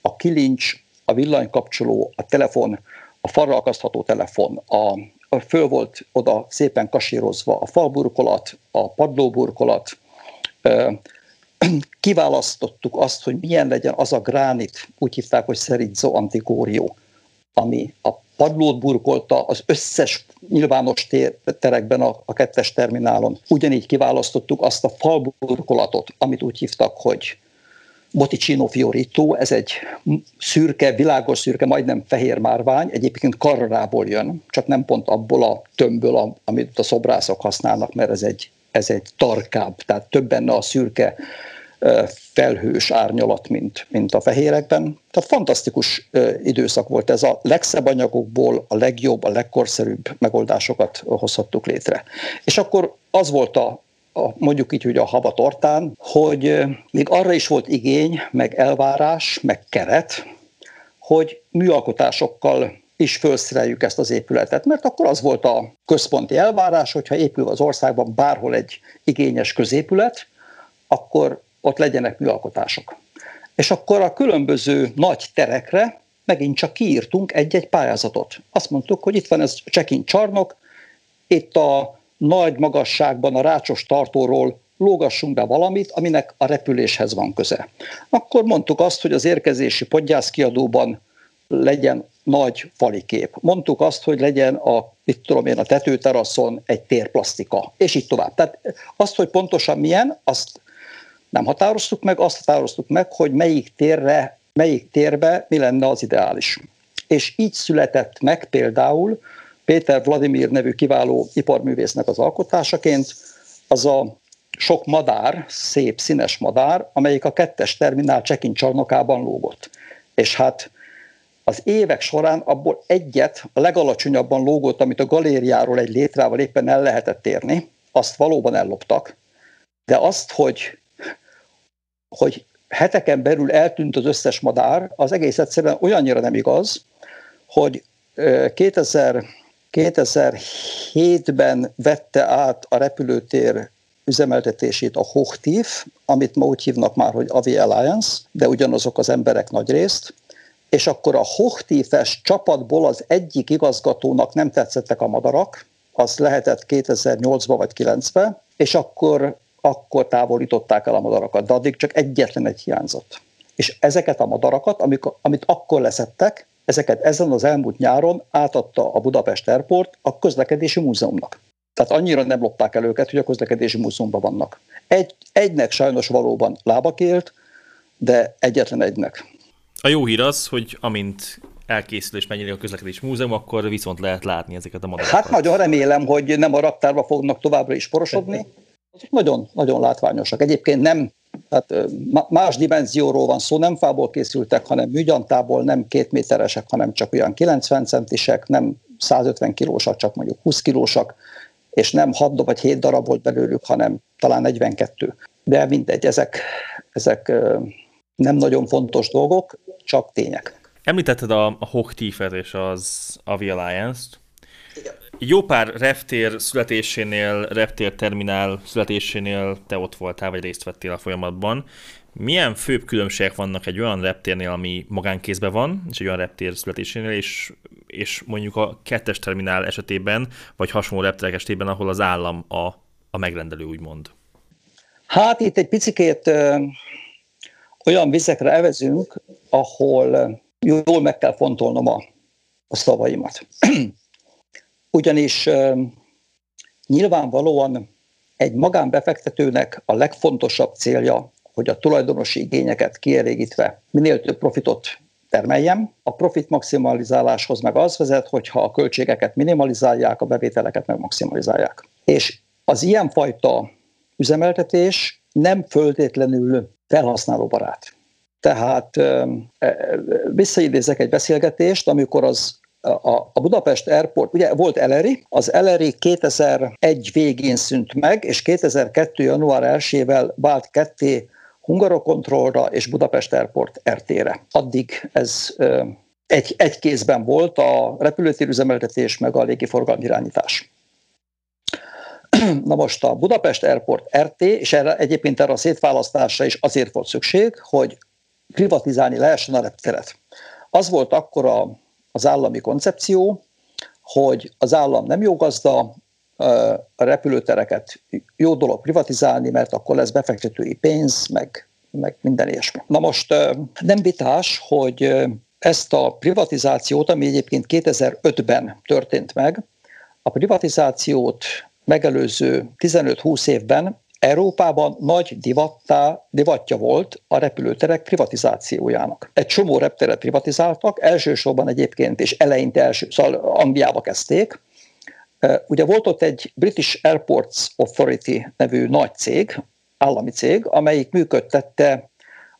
a kilincs, a villanykapcsoló, a telefon, a falra telefon, a, a föl volt oda szépen kasírozva a falburkolat, a padlóburkolat, *clears throat* kiválasztottuk azt, hogy milyen legyen az a gránit, úgy hívták, hogy Serizo Antigórió, ami a padlót burkolta az összes nyilvános tér, terekben a, a kettes terminálon. Ugyanígy kiválasztottuk azt a falburkolatot, amit úgy hívtak, hogy Boticino Fiorito, ez egy szürke, világos szürke, majdnem fehér márvány, egyébként karrából jön, csak nem pont abból a tömbből, amit a szobrászok használnak, mert ez egy, ez egy tarkább, tehát több benne a szürke felhős árnyalat, mint, mint a fehérekben. Tehát fantasztikus időszak volt ez. A legszebb anyagokból a legjobb, a legkorszerűbb megoldásokat hozhattuk létre. És akkor az volt a, a mondjuk így, hogy a haba tortán, hogy még arra is volt igény, meg elvárás, meg keret, hogy műalkotásokkal is felszereljük ezt az épületet, mert akkor az volt a központi elvárás, hogyha épül az országban bárhol egy igényes középület, akkor ott legyenek műalkotások. És akkor a különböző nagy terekre megint csak kiírtunk egy-egy pályázatot. Azt mondtuk, hogy itt van ez a check-in csarnok, itt a nagy magasságban a rácsos tartóról lógassunk be valamit, aminek a repüléshez van köze. Akkor mondtuk azt, hogy az érkezési podgyászkiadóban legyen nagy falikép. Mondtuk azt, hogy legyen a, mit tudom én, a tetőteraszon egy térplasztika, és így tovább. Tehát azt, hogy pontosan milyen, azt nem határoztuk meg, azt határoztuk meg, hogy melyik térre, melyik térbe mi lenne az ideális. És így született meg például Péter Vladimir nevű kiváló iparművésznek az alkotásaként az a sok madár, szép színes madár, amelyik a kettes terminál check-in csarnokában lógott. És hát az évek során abból egyet, a legalacsonyabban lógott, amit a galériáról egy létrával éppen el lehetett érni, azt valóban elloptak, de azt, hogy hogy heteken belül eltűnt az összes madár, az egész egyszerűen olyannyira nem igaz, hogy 2000 2007-ben vette át a repülőtér üzemeltetését a Hochtief, amit ma úgy hívnak már, hogy Avi Alliance, de ugyanazok az emberek nagy részt, és akkor a Hochtiefes csapatból az egyik igazgatónak nem tetszettek a madarak, az lehetett 2008-ban vagy 2009-ben, és akkor, akkor távolították el a madarakat, de addig csak egyetlen egy hiányzott. És ezeket a madarakat, amik, amit akkor leszettek, ezeket ezen az elmúlt nyáron átadta a Budapest Airport a közlekedési múzeumnak. Tehát annyira nem lopták el őket, hogy a közlekedési múzeumban vannak. Egy, egynek sajnos valóban lába élt, de egyetlen egynek. A jó hír az, hogy amint elkészül és megjelenik a közlekedési múzeum, akkor viszont lehet látni ezeket a madarakat. Hát nagyon remélem, hogy nem a raktárba fognak továbbra is porosodni. Azok nagyon, nagyon látványosak. Egyébként nem, tehát más dimenzióról van szó, nem fából készültek, hanem műgyantából, nem két méteresek, hanem csak olyan 90 centisek, nem 150 kilósak, csak mondjuk 20 kilósak, és nem 6 vagy 7 darab volt belőlük, hanem talán 42. De mindegy, ezek, ezek nem nagyon fontos dolgok, csak tények. Említetted a, a Hochtiefet és az Avi Alliance-t. Jó pár reptér születésénél, reptér terminál születésénél te ott voltál, vagy részt vettél a folyamatban. Milyen főbb különbségek vannak egy olyan reptérnél, ami magánkézben van, és egy olyan reptér születésénél, és, és mondjuk a kettes terminál esetében, vagy hasonló repterek esetében, ahol az állam a, a megrendelő, úgymond? Hát itt egy picikét olyan vizekre evezünk, ahol jól meg kell fontolnom a, a szavaimat. *clears throat* Ugyanis ö, nyilvánvalóan egy magánbefektetőnek a legfontosabb célja hogy a tulajdonosi igényeket kielégítve minél több profitot termeljem. A profit maximalizáláshoz meg az vezet, hogyha a költségeket minimalizálják, a bevételeket meg maximalizálják. És az ilyenfajta üzemeltetés nem föltétlenül felhasználóbarát. Tehát visszaidézek egy beszélgetést, amikor az a Budapest Airport, ugye volt Eleri, az Eleri 2001 végén szűnt meg, és 2002. január 1-ével vált ketté Hungarokontrollra és Budapest Airport RT-re. Addig ez egy, egy kézben volt a repülőtérüzemeltetés meg a légiforgalmi irányítás. *clears throat* Na most a Budapest Airport RT, és erre, egyébként erre a szétválasztásra is azért volt szükség, hogy privatizálni lehessen a repteret. Az volt akkor a, az állami koncepció, hogy az állam nem jó gazda, a repülőtereket jó dolog privatizálni, mert akkor lesz befektetői pénz, meg, meg minden ilyesmi. Na most nem vitás, hogy ezt a privatizációt, ami egyébként 2005-ben történt meg, a privatizációt megelőző 15-20 évben Európában nagy divattá, divatja volt a repülőterek privatizációjának. Egy csomó repteret privatizáltak, elsősorban egyébként, és eleinte első, szóval Angliába kezdték, Ugye volt ott egy British Airports Authority nevű nagy cég, állami cég, amelyik működtette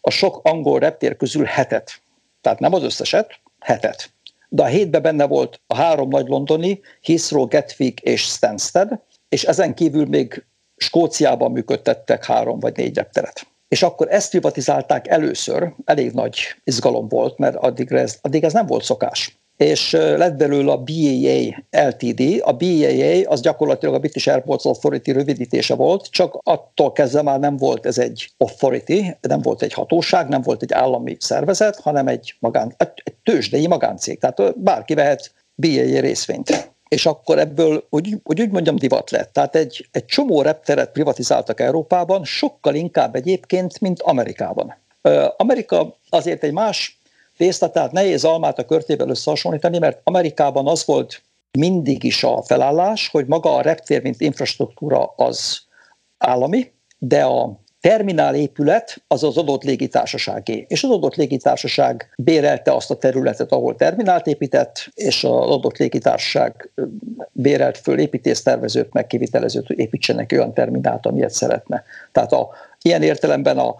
a sok angol reptér közül hetet. Tehát nem az összeset, hetet. De a hétben benne volt a három nagy londoni, Heathrow, Gatwick és Stansted, és ezen kívül még Skóciában működtettek három vagy négy repteret. És akkor ezt privatizálták először, elég nagy izgalom volt, mert addig ez, addig ez nem volt szokás és lett belőle a BAA LTD. A BAA az gyakorlatilag a British Airports Authority rövidítése volt, csak attól kezdve már nem volt ez egy authority, nem volt egy hatóság, nem volt egy állami szervezet, hanem egy, magán, egy tőzsdei magáncég. Tehát bárki vehet BAA részvényt és akkor ebből, hogy, hogy úgy mondjam, divat lett. Tehát egy, egy csomó repteret privatizáltak Európában, sokkal inkább egyébként, mint Amerikában. Amerika azért egy más tészta, tehát nehéz almát a körtével összehasonlítani, mert Amerikában az volt mindig is a felállás, hogy maga a reptér, mint infrastruktúra az állami, de a terminál épület az az adott légitársaságé, és az adott légitársaság bérelte azt a területet, ahol terminált épített, és az adott légitársaság bérelt föl építésztervezőt, meg kivitelezőt, hogy építsenek olyan terminált, amilyet szeretne. Tehát a, ilyen értelemben a,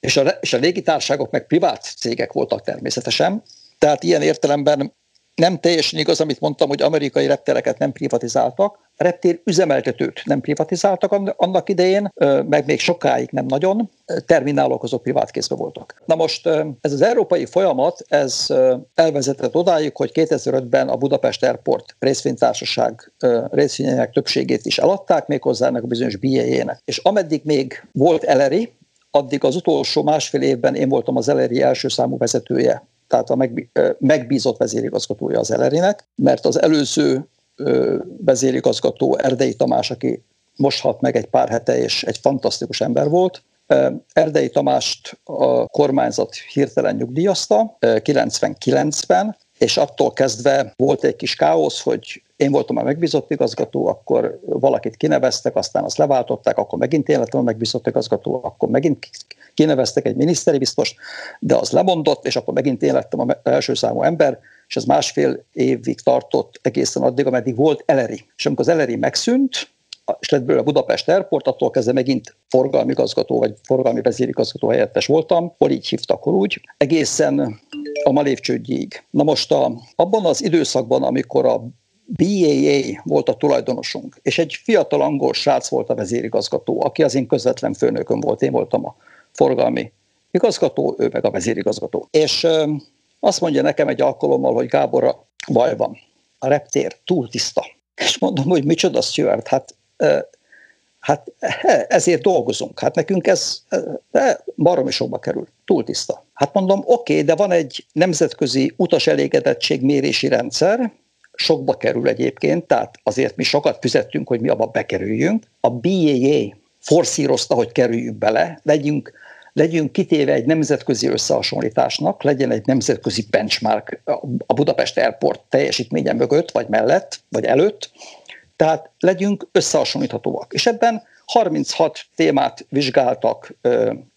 és a, és a légitárságok meg privát cégek voltak természetesen, tehát ilyen értelemben nem teljesen igaz, amit mondtam, hogy amerikai reptereket nem privatizáltak. A reptér üzemeltetőt nem privatizáltak annak idején, meg még sokáig nem nagyon. Terminálok azok privát kézbe voltak. Na most ez az európai folyamat, ez elvezetett odáig, hogy 2005-ben a Budapest Airport részvénytársaság részvényeinek többségét is eladták, méghozzá ennek a bizonyos BA-jének. És ameddig még volt Eleri, addig az utolsó másfél évben én voltam az Eleri első számú vezetője tehát a megbízott vezérigazgatója az Elerinek, mert az előző vezérigazgató Erdei Tamás, aki most halt meg egy pár hete, és egy fantasztikus ember volt. Erdei Tamást a kormányzat hirtelen nyugdíjazta 99-ben, és attól kezdve volt egy kis káosz, hogy én voltam a megbízott igazgató, akkor valakit kineveztek, aztán azt leváltották, akkor megint én lettem a megbízott igazgató, akkor megint kineveztek egy miniszteri biztos, de az lemondott, és akkor megint én lettem az első számú ember, és ez másfél évig tartott egészen addig, ameddig volt Eleri. És amikor az Eleri megszűnt, és lett belőle Budapest Airport, attól kezdve megint forgalmi igazgató, vagy forgalmi vezérigazgató helyettes voltam, hol így hívtak, hol úgy, egészen a Malév csődjéig. Na most a, abban az időszakban, amikor a BAA volt a tulajdonosunk, és egy fiatal angol srác volt a vezérigazgató, aki az én közvetlen főnököm volt, én voltam a forgalmi igazgató, ő meg a vezérigazgató. És azt mondja nekem egy alkalommal, hogy Gábor, baj van, a reptér túl tiszta. És mondom, hogy micsoda Stuart, hát, hát ezért dolgozunk. Hát nekünk ez baromi sokba kerül, túl tiszta. Hát mondom, oké, okay, de van egy nemzetközi utas mérési rendszer, sokba kerül egyébként, tehát azért mi sokat fizettünk, hogy mi abba bekerüljünk. A BAA forszírozta, hogy kerüljünk bele, legyünk legyünk kitéve egy nemzetközi összehasonlításnak, legyen egy nemzetközi benchmark a Budapest Airport teljesítménye mögött, vagy mellett, vagy előtt, tehát legyünk összehasonlíthatóak. És ebben 36 témát vizsgáltak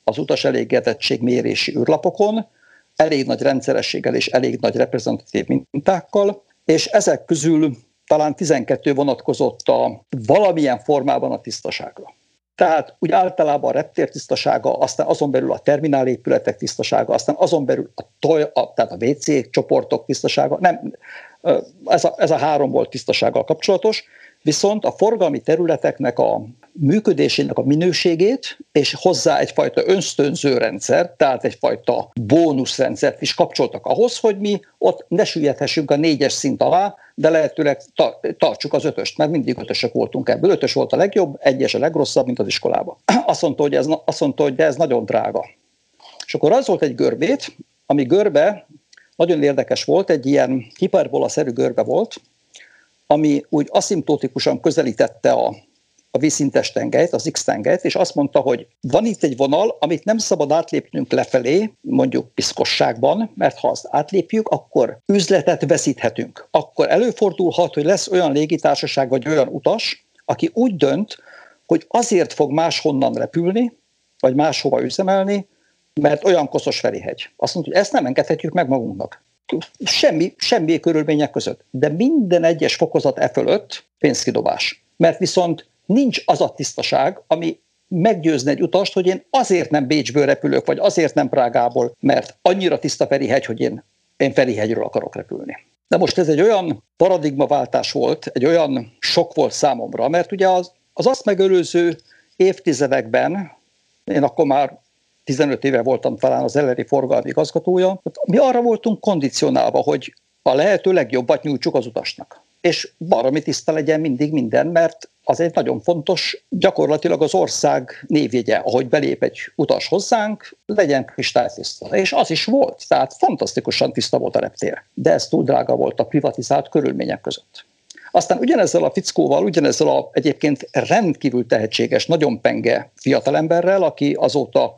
az utas elégedettség mérési űrlapokon, elég nagy rendszerességgel és elég nagy reprezentatív mintákkal, és ezek közül talán 12 vonatkozott a valamilyen formában a tisztaságra. Tehát úgy általában a reptér tisztasága, aztán azon belül a terminálépületek tisztasága, aztán azon belül a, toj, a, tehát a WC csoportok tisztasága, nem, ez a, ez a három volt tisztasággal kapcsolatos, viszont a forgalmi területeknek a működésének a minőségét, és hozzá egyfajta önstönző rendszer, tehát egyfajta bónuszrendszert is kapcsoltak ahhoz, hogy mi ott ne süllyedhessünk a négyes szint alá, de lehetőleg tartsuk az ötöst, mert mindig ötösök voltunk ebből. Ötös volt a legjobb, egyes a legrosszabb, mint az iskolában. *clears throat* Azt mondta, hogy ez, azt mondta, hogy ez nagyon drága. És akkor az volt egy görbét, ami görbe nagyon érdekes volt, egy ilyen hiperbola-szerű görbe volt, ami úgy aszimptotikusan közelítette a a vízszintes tengelyt, az X-tengelyt, és azt mondta, hogy van itt egy vonal, amit nem szabad átlépnünk lefelé, mondjuk piszkosságban, mert ha azt átlépjük, akkor üzletet veszíthetünk. Akkor előfordulhat, hogy lesz olyan légitársaság vagy olyan utas, aki úgy dönt, hogy azért fog máshonnan repülni, vagy máshova üzemelni, mert olyan koszos Ferihegy. Azt mondta, hogy ezt nem engedhetjük meg magunknak. Semmi, semmi körülmények között. De minden egyes fokozat e fölött pénzkidobás. Mert viszont nincs az a tisztaság, ami meggyőzni egy utast, hogy én azért nem Bécsből repülök, vagy azért nem Prágából, mert annyira tiszta Ferihegy, hogy én, én Ferihegyről akarok repülni. De most ez egy olyan paradigmaváltás volt, egy olyan sok volt számomra, mert ugye az, az azt megelőző évtizedekben, én akkor már 15 éve voltam talán az eleri forgalmi igazgatója, mi arra voltunk kondicionálva, hogy a lehető legjobbat nyújtsuk az utasnak. És baromi tiszta legyen mindig minden, mert az egy nagyon fontos, gyakorlatilag az ország névjegye, ahogy belép egy utas hozzánk, legyen kristálytiszta. És az is volt, tehát fantasztikusan tiszta volt a reptér. De ez túl drága volt a privatizált körülmények között. Aztán ugyanezzel a fickóval, ugyanezzel a egyébként rendkívül tehetséges, nagyon penge fiatalemberrel, aki azóta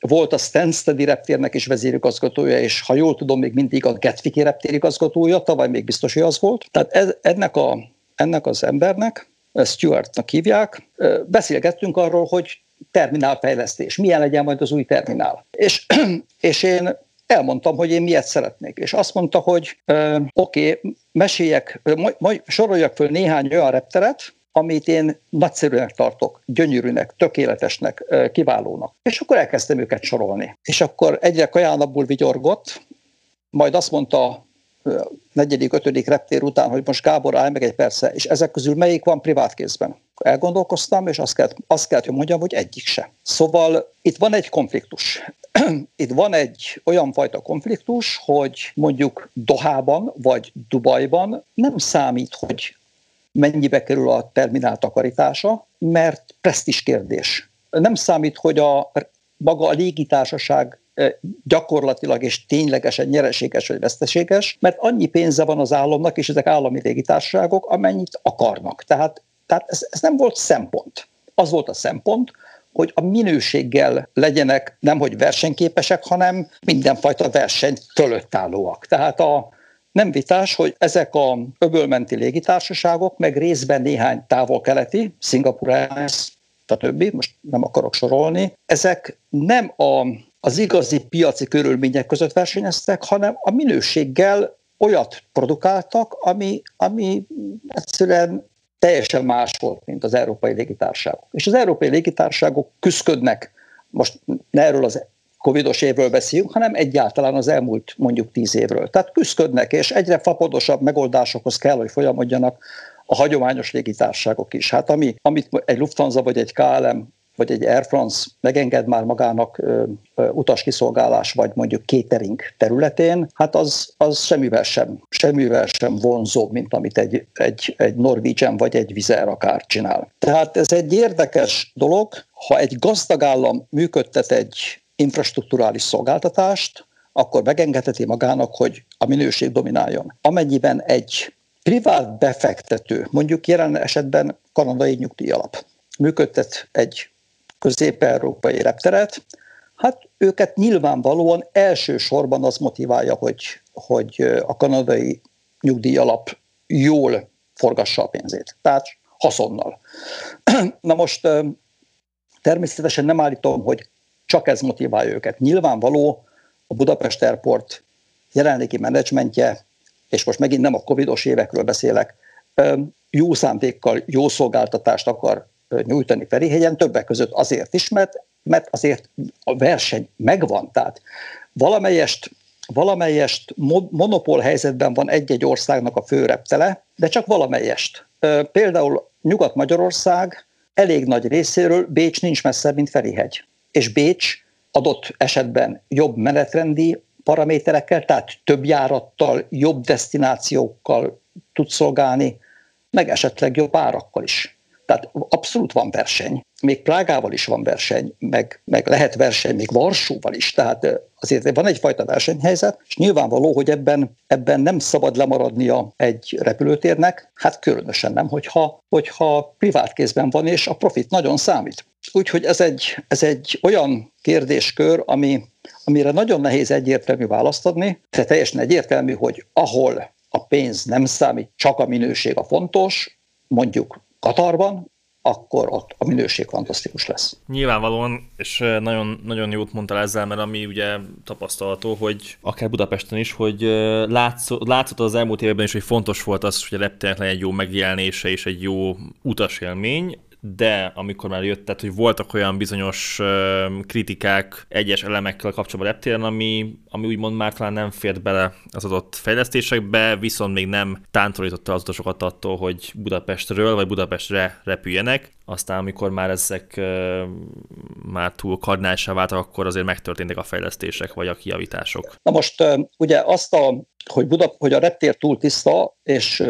volt a Stansteadi reptérnek is vezérigazgatója, és ha jól tudom, még mindig a Gatwicki reptérigazgatója, tavaly még biztos, hogy az volt. Tehát ez, ennek, a, ennek az embernek Stuartnak hívják, beszélgettünk arról, hogy terminálfejlesztés, milyen legyen majd az új terminál. És, *clears throat* és én elmondtam, hogy én miért szeretnék. És azt mondta, hogy oké, okay, meséljek, majd soroljak föl néhány olyan repteret, amit én nagyszerűnek tartok, gyönyörűnek, tökéletesnek, kiválónak. És akkor elkezdtem őket sorolni. És akkor egyre kajánabbul vigyorgott, majd azt mondta negyedik, ötödik reptér után, hogy most Gábor állj meg egy persze, és ezek közül melyik van privát kézben? Elgondolkoztam, és azt kellett, azt kellett, hogy mondjam, hogy egyik se. Szóval itt van egy konfliktus. *clears throat* itt van egy olyan fajta konfliktus, hogy mondjuk Dohában vagy Dubajban nem számít, hogy mennyibe kerül a terminál takarítása, mert presztis kérdés. Nem számít, hogy a maga a légitársaság gyakorlatilag és ténylegesen nyereséges vagy veszteséges, mert annyi pénze van az államnak, és ezek állami légitársaságok, amennyit akarnak. Tehát, tehát ez, ez nem volt szempont. Az volt a szempont, hogy a minőséggel legyenek nem hogy versenyképesek, hanem mindenfajta verseny fölött állóak. Tehát a, nem vitás, hogy ezek a öbölmenti légitársaságok, meg részben néhány távol-keleti, Singapore Airlines, stb., most nem akarok sorolni, ezek nem a, az igazi piaci körülmények között versenyeztek, hanem a minőséggel olyat produkáltak, ami, ami egyszerűen teljesen más volt, mint az európai légitárságok. És az európai légitárságok küzdködnek, most ne erről az covidos évről beszéljünk, hanem egyáltalán az elmúlt mondjuk tíz évről. Tehát küzdködnek, és egyre fapodosabb megoldásokhoz kell, hogy folyamodjanak a hagyományos légitárságok is. Hát ami, amit egy Lufthansa vagy egy KLM vagy egy Air France megenged már magának utaskiszolgálás, vagy mondjuk catering területén, hát az, az semmivel sem, semmivel sem vonzóbb, mint amit egy, egy, egy Norwegian vagy egy Vizer akár csinál. Tehát ez egy érdekes dolog, ha egy gazdag állam működtet egy infrastruktúrális szolgáltatást, akkor megengedheti magának, hogy a minőség domináljon. Amennyiben egy privát befektető, mondjuk jelen esetben kanadai nyugdíjalap, működtet egy közép-európai repteret, hát őket nyilvánvalóan elsősorban az motiválja, hogy, hogy a kanadai nyugdíjalap jól forgassa a pénzét. Tehát haszonnal. *clears throat* Na most természetesen nem állítom, hogy csak ez motiválja őket. Nyilvánvaló a Budapest Airport jelenlegi menedzsmentje, és most megint nem a covidos évekről beszélek, jó szántékkal jó szolgáltatást akar nyújtani Ferihegyen, többek között azért is, mert, mert azért a verseny megvan. Tehát valamelyest, valamelyest monopól helyzetben van egy-egy országnak a főreptele, de csak valamelyest. Például Nyugat-Magyarország elég nagy részéről Bécs nincs messze, mint Ferihegy és Bécs adott esetben jobb menetrendi paraméterekkel, tehát több járattal, jobb destinációkkal tud szolgálni, meg esetleg jobb árakkal is. Tehát abszolút van verseny. Még Prágával is van verseny, meg, meg lehet verseny még Varsóval is. Tehát azért van egyfajta versenyhelyzet, és nyilvánvaló, hogy ebben, ebben nem szabad lemaradnia egy repülőtérnek, hát különösen nem, hogyha, hogyha privát kézben van, és a profit nagyon számít. Úgyhogy ez egy, ez egy olyan kérdéskör, ami, amire nagyon nehéz egyértelmű választ adni, de teljesen egyértelmű, hogy ahol a pénz nem számít, csak a minőség a fontos, mondjuk Katarban, akkor ott a minőség fantasztikus lesz. Nyilvánvalóan, és nagyon, nagyon jót mondtál ezzel, mert ami ugye tapasztalható, hogy akár Budapesten is, hogy látszott, látszott az elmúlt években is, hogy fontos volt az, hogy a reptérnek legyen egy jó megjelenése és egy jó utasélmény, de amikor már jött, tehát hogy voltak olyan bizonyos kritikák egyes elemekkel kapcsolatban a reptéren, ami, ami úgymond már talán nem fért bele az adott fejlesztésekbe, viszont még nem tántorította az utasokat attól, hogy Budapestről vagy Budapestre repüljenek. Aztán, amikor már ezek már túl kardinálisá váltak, akkor azért megtörténtek a fejlesztések vagy a kijavítások. Na most ugye azt a, hogy, Buda, hogy a reptér túl tiszta, és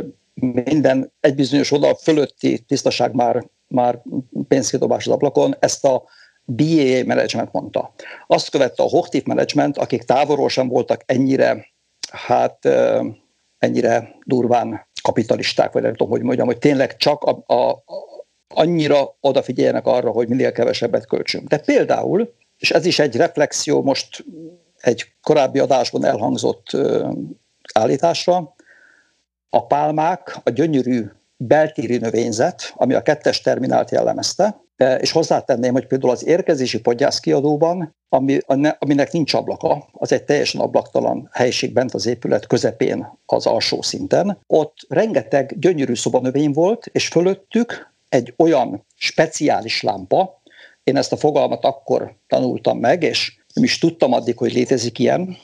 minden egy bizonyos oda fölötti tisztaság már már pénzkidobás az ablakon, ezt a BAA management mondta. Azt követte a Hochtief management, akik távolról sem voltak ennyire, hát ennyire durván kapitalisták, vagy nem tudom, hogy mondjam, hogy tényleg csak a, a, a, annyira odafigyeljenek arra, hogy minél kevesebbet költsünk. De például, és ez is egy reflexió most egy korábbi adásban elhangzott állításra, a pálmák, a gyönyörű beltéri növényzet, ami a kettes terminált jellemezte, e, és hozzátenném, hogy például az érkezési podgyászkiadóban, ami, aminek nincs ablaka, az egy teljesen ablaktalan helység bent az épület közepén, az alsó szinten, ott rengeteg gyönyörű szobanövény volt, és fölöttük egy olyan speciális lámpa, én ezt a fogalmat akkor tanultam meg, és nem is tudtam addig, hogy létezik ilyen.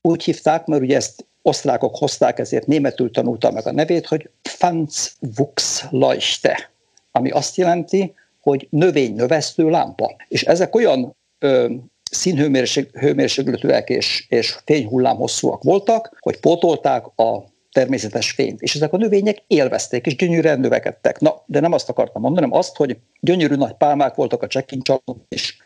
Úgy hívták, mert ugye ezt osztrákok hozták, ezért németül tanulta meg a nevét, hogy Pfanzwuchsleuchte, ami azt jelenti, hogy növény növesztő lámpa. És ezek olyan ö, színhőmérsékletűek és, és fényhullám hosszúak voltak, hogy pótolták a természetes fényt. És ezek a növények élvezték, és gyönyörűen növekedtek. Na, de nem azt akartam mondani, hanem azt, hogy gyönyörű nagy pálmák voltak a csekkincsalon, és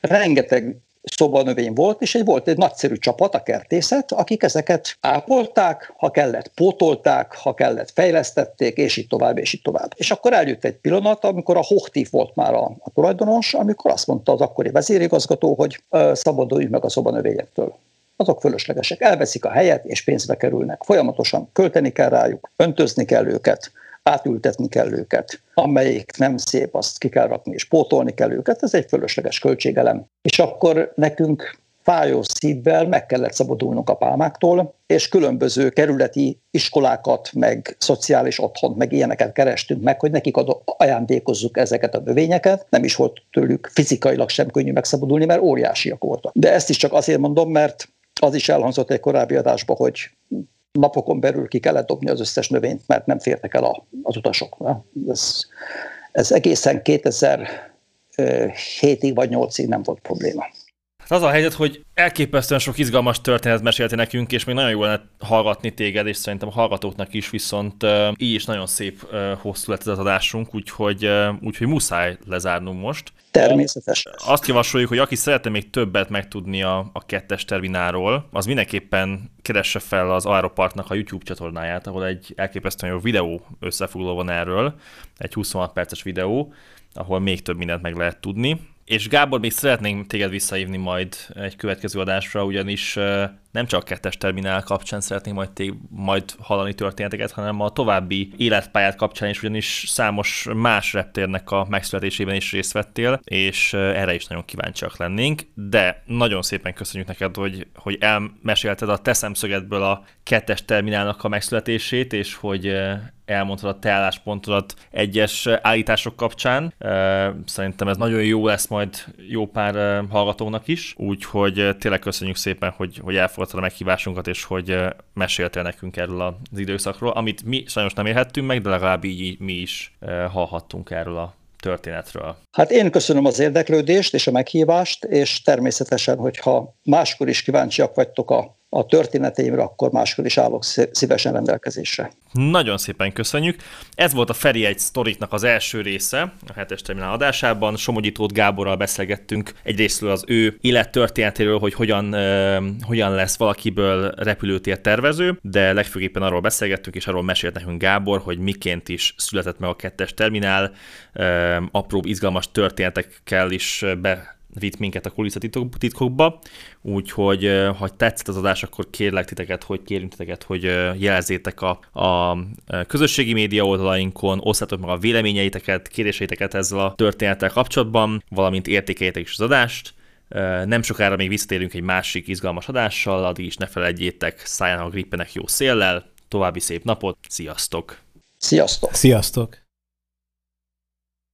rengeteg szobanövény volt, és egy volt egy nagyszerű csapat, a kertészet, akik ezeket ápolták, ha kellett pótolták, ha kellett fejlesztették, és így tovább, és így tovább. És akkor eljött egy pillanat, amikor a Hochtief volt már a, a tulajdonos, amikor azt mondta az akkori vezérigazgató, hogy uh, szabadulj meg a szobanövényektől azok fölöslegesek. Elveszik a helyet, és pénzbe kerülnek. Folyamatosan költeni kell rájuk, öntözni kell őket, átültetni kell őket. Amelyik nem szép, azt ki kell rakni, és pótolni kell őket. Ez egy fölösleges költségelem. És akkor nekünk fájó szívvel meg kellett szabadulnunk a pálmáktól, és különböző kerületi iskolákat, meg szociális otthont, meg ilyeneket kerestünk meg, hogy nekik adok, ajándékozzuk ezeket a növényeket. Nem is volt tőlük fizikailag sem könnyű megszabadulni, mert óriásiak voltak. De ezt is csak azért mondom, mert az is elhangzott egy korábbi adásban, hogy napokon belül ki kellett dobni az összes növényt, mert nem fértek el a, az utasok. Ez, ez egészen 2007-ig vagy 8-ig nem volt probléma. Hát az a helyzet, hogy elképesztően sok izgalmas történet mesélti nekünk, és még nagyon jól lehet hallgatni téged, és szerintem a hallgatóknak is, viszont uh, így is nagyon szép uh, hosszú lett ez az adásunk, úgyhogy, uh, úgyhogy muszáj lezárnunk most. Természetesen. Azt javasoljuk, hogy aki szeretne még többet megtudni a, a kettes terminálról, az mindenképpen keresse fel az Aeropartnak a YouTube csatornáját, ahol egy elképesztően jó videó összefoglaló van erről, egy 26 perces videó, ahol még több mindent meg lehet tudni. És Gábor, még szeretnénk téged visszaívni majd egy következő adásra, ugyanis nem csak a kettes terminál kapcsán szeretnénk majd, té- majd hallani történeteket, hanem a további életpályát kapcsán is, ugyanis számos más reptérnek a megszületésében is részt vettél, és erre is nagyon kíváncsiak lennénk, de nagyon szépen köszönjük neked, hogy, hogy elmesélted a te szemszögedből a kettes terminálnak a megszületését, és hogy elmondtad a te álláspontodat egyes állítások kapcsán. Szerintem ez nagyon jó lesz majd jó pár hallgatónak is, úgyhogy tényleg köszönjük szépen, hogy, hogy elfogadtad a meghívásunkat, és hogy meséltél nekünk erről az időszakról, amit mi sajnos nem érhettünk meg, de legalább így mi is hallhattunk erről a történetről. Hát én köszönöm az érdeklődést és a meghívást, és természetesen, hogyha máskor is kíváncsiak vagytok a a történeteimre, akkor máskor is állok szívesen rendelkezésre. Nagyon szépen köszönjük. Ez volt a Feri egy sztoriknak az első része a hetes terminál adásában. Somogyi Tóth Gáborral beszélgettünk egyrésztről az ő élettörténetéről, hogy hogyan, uh, hogyan lesz valakiből repülőtér tervező, de legfőképpen arról beszélgettünk, és arról mesélt nekünk Gábor, hogy miként is született meg a kettes terminál, uh, apróbb izgalmas történetekkel is be vitt minket a kulisszatitkokba, úgyhogy ha tetszett az adás, akkor kérlek titeket, hogy kérünk titeket, hogy jelezzétek a, a közösségi média oldalainkon, osszátok meg a véleményeiteket, kérdéseiteket ezzel a történettel kapcsolatban, valamint értékeljétek is az adást. Nem sokára még visszatérünk egy másik izgalmas adással, addig is ne felejtjétek, szálljanak a grippenek jó széllel, további szép napot, sziasztok! Sziasztok! Sziasztok!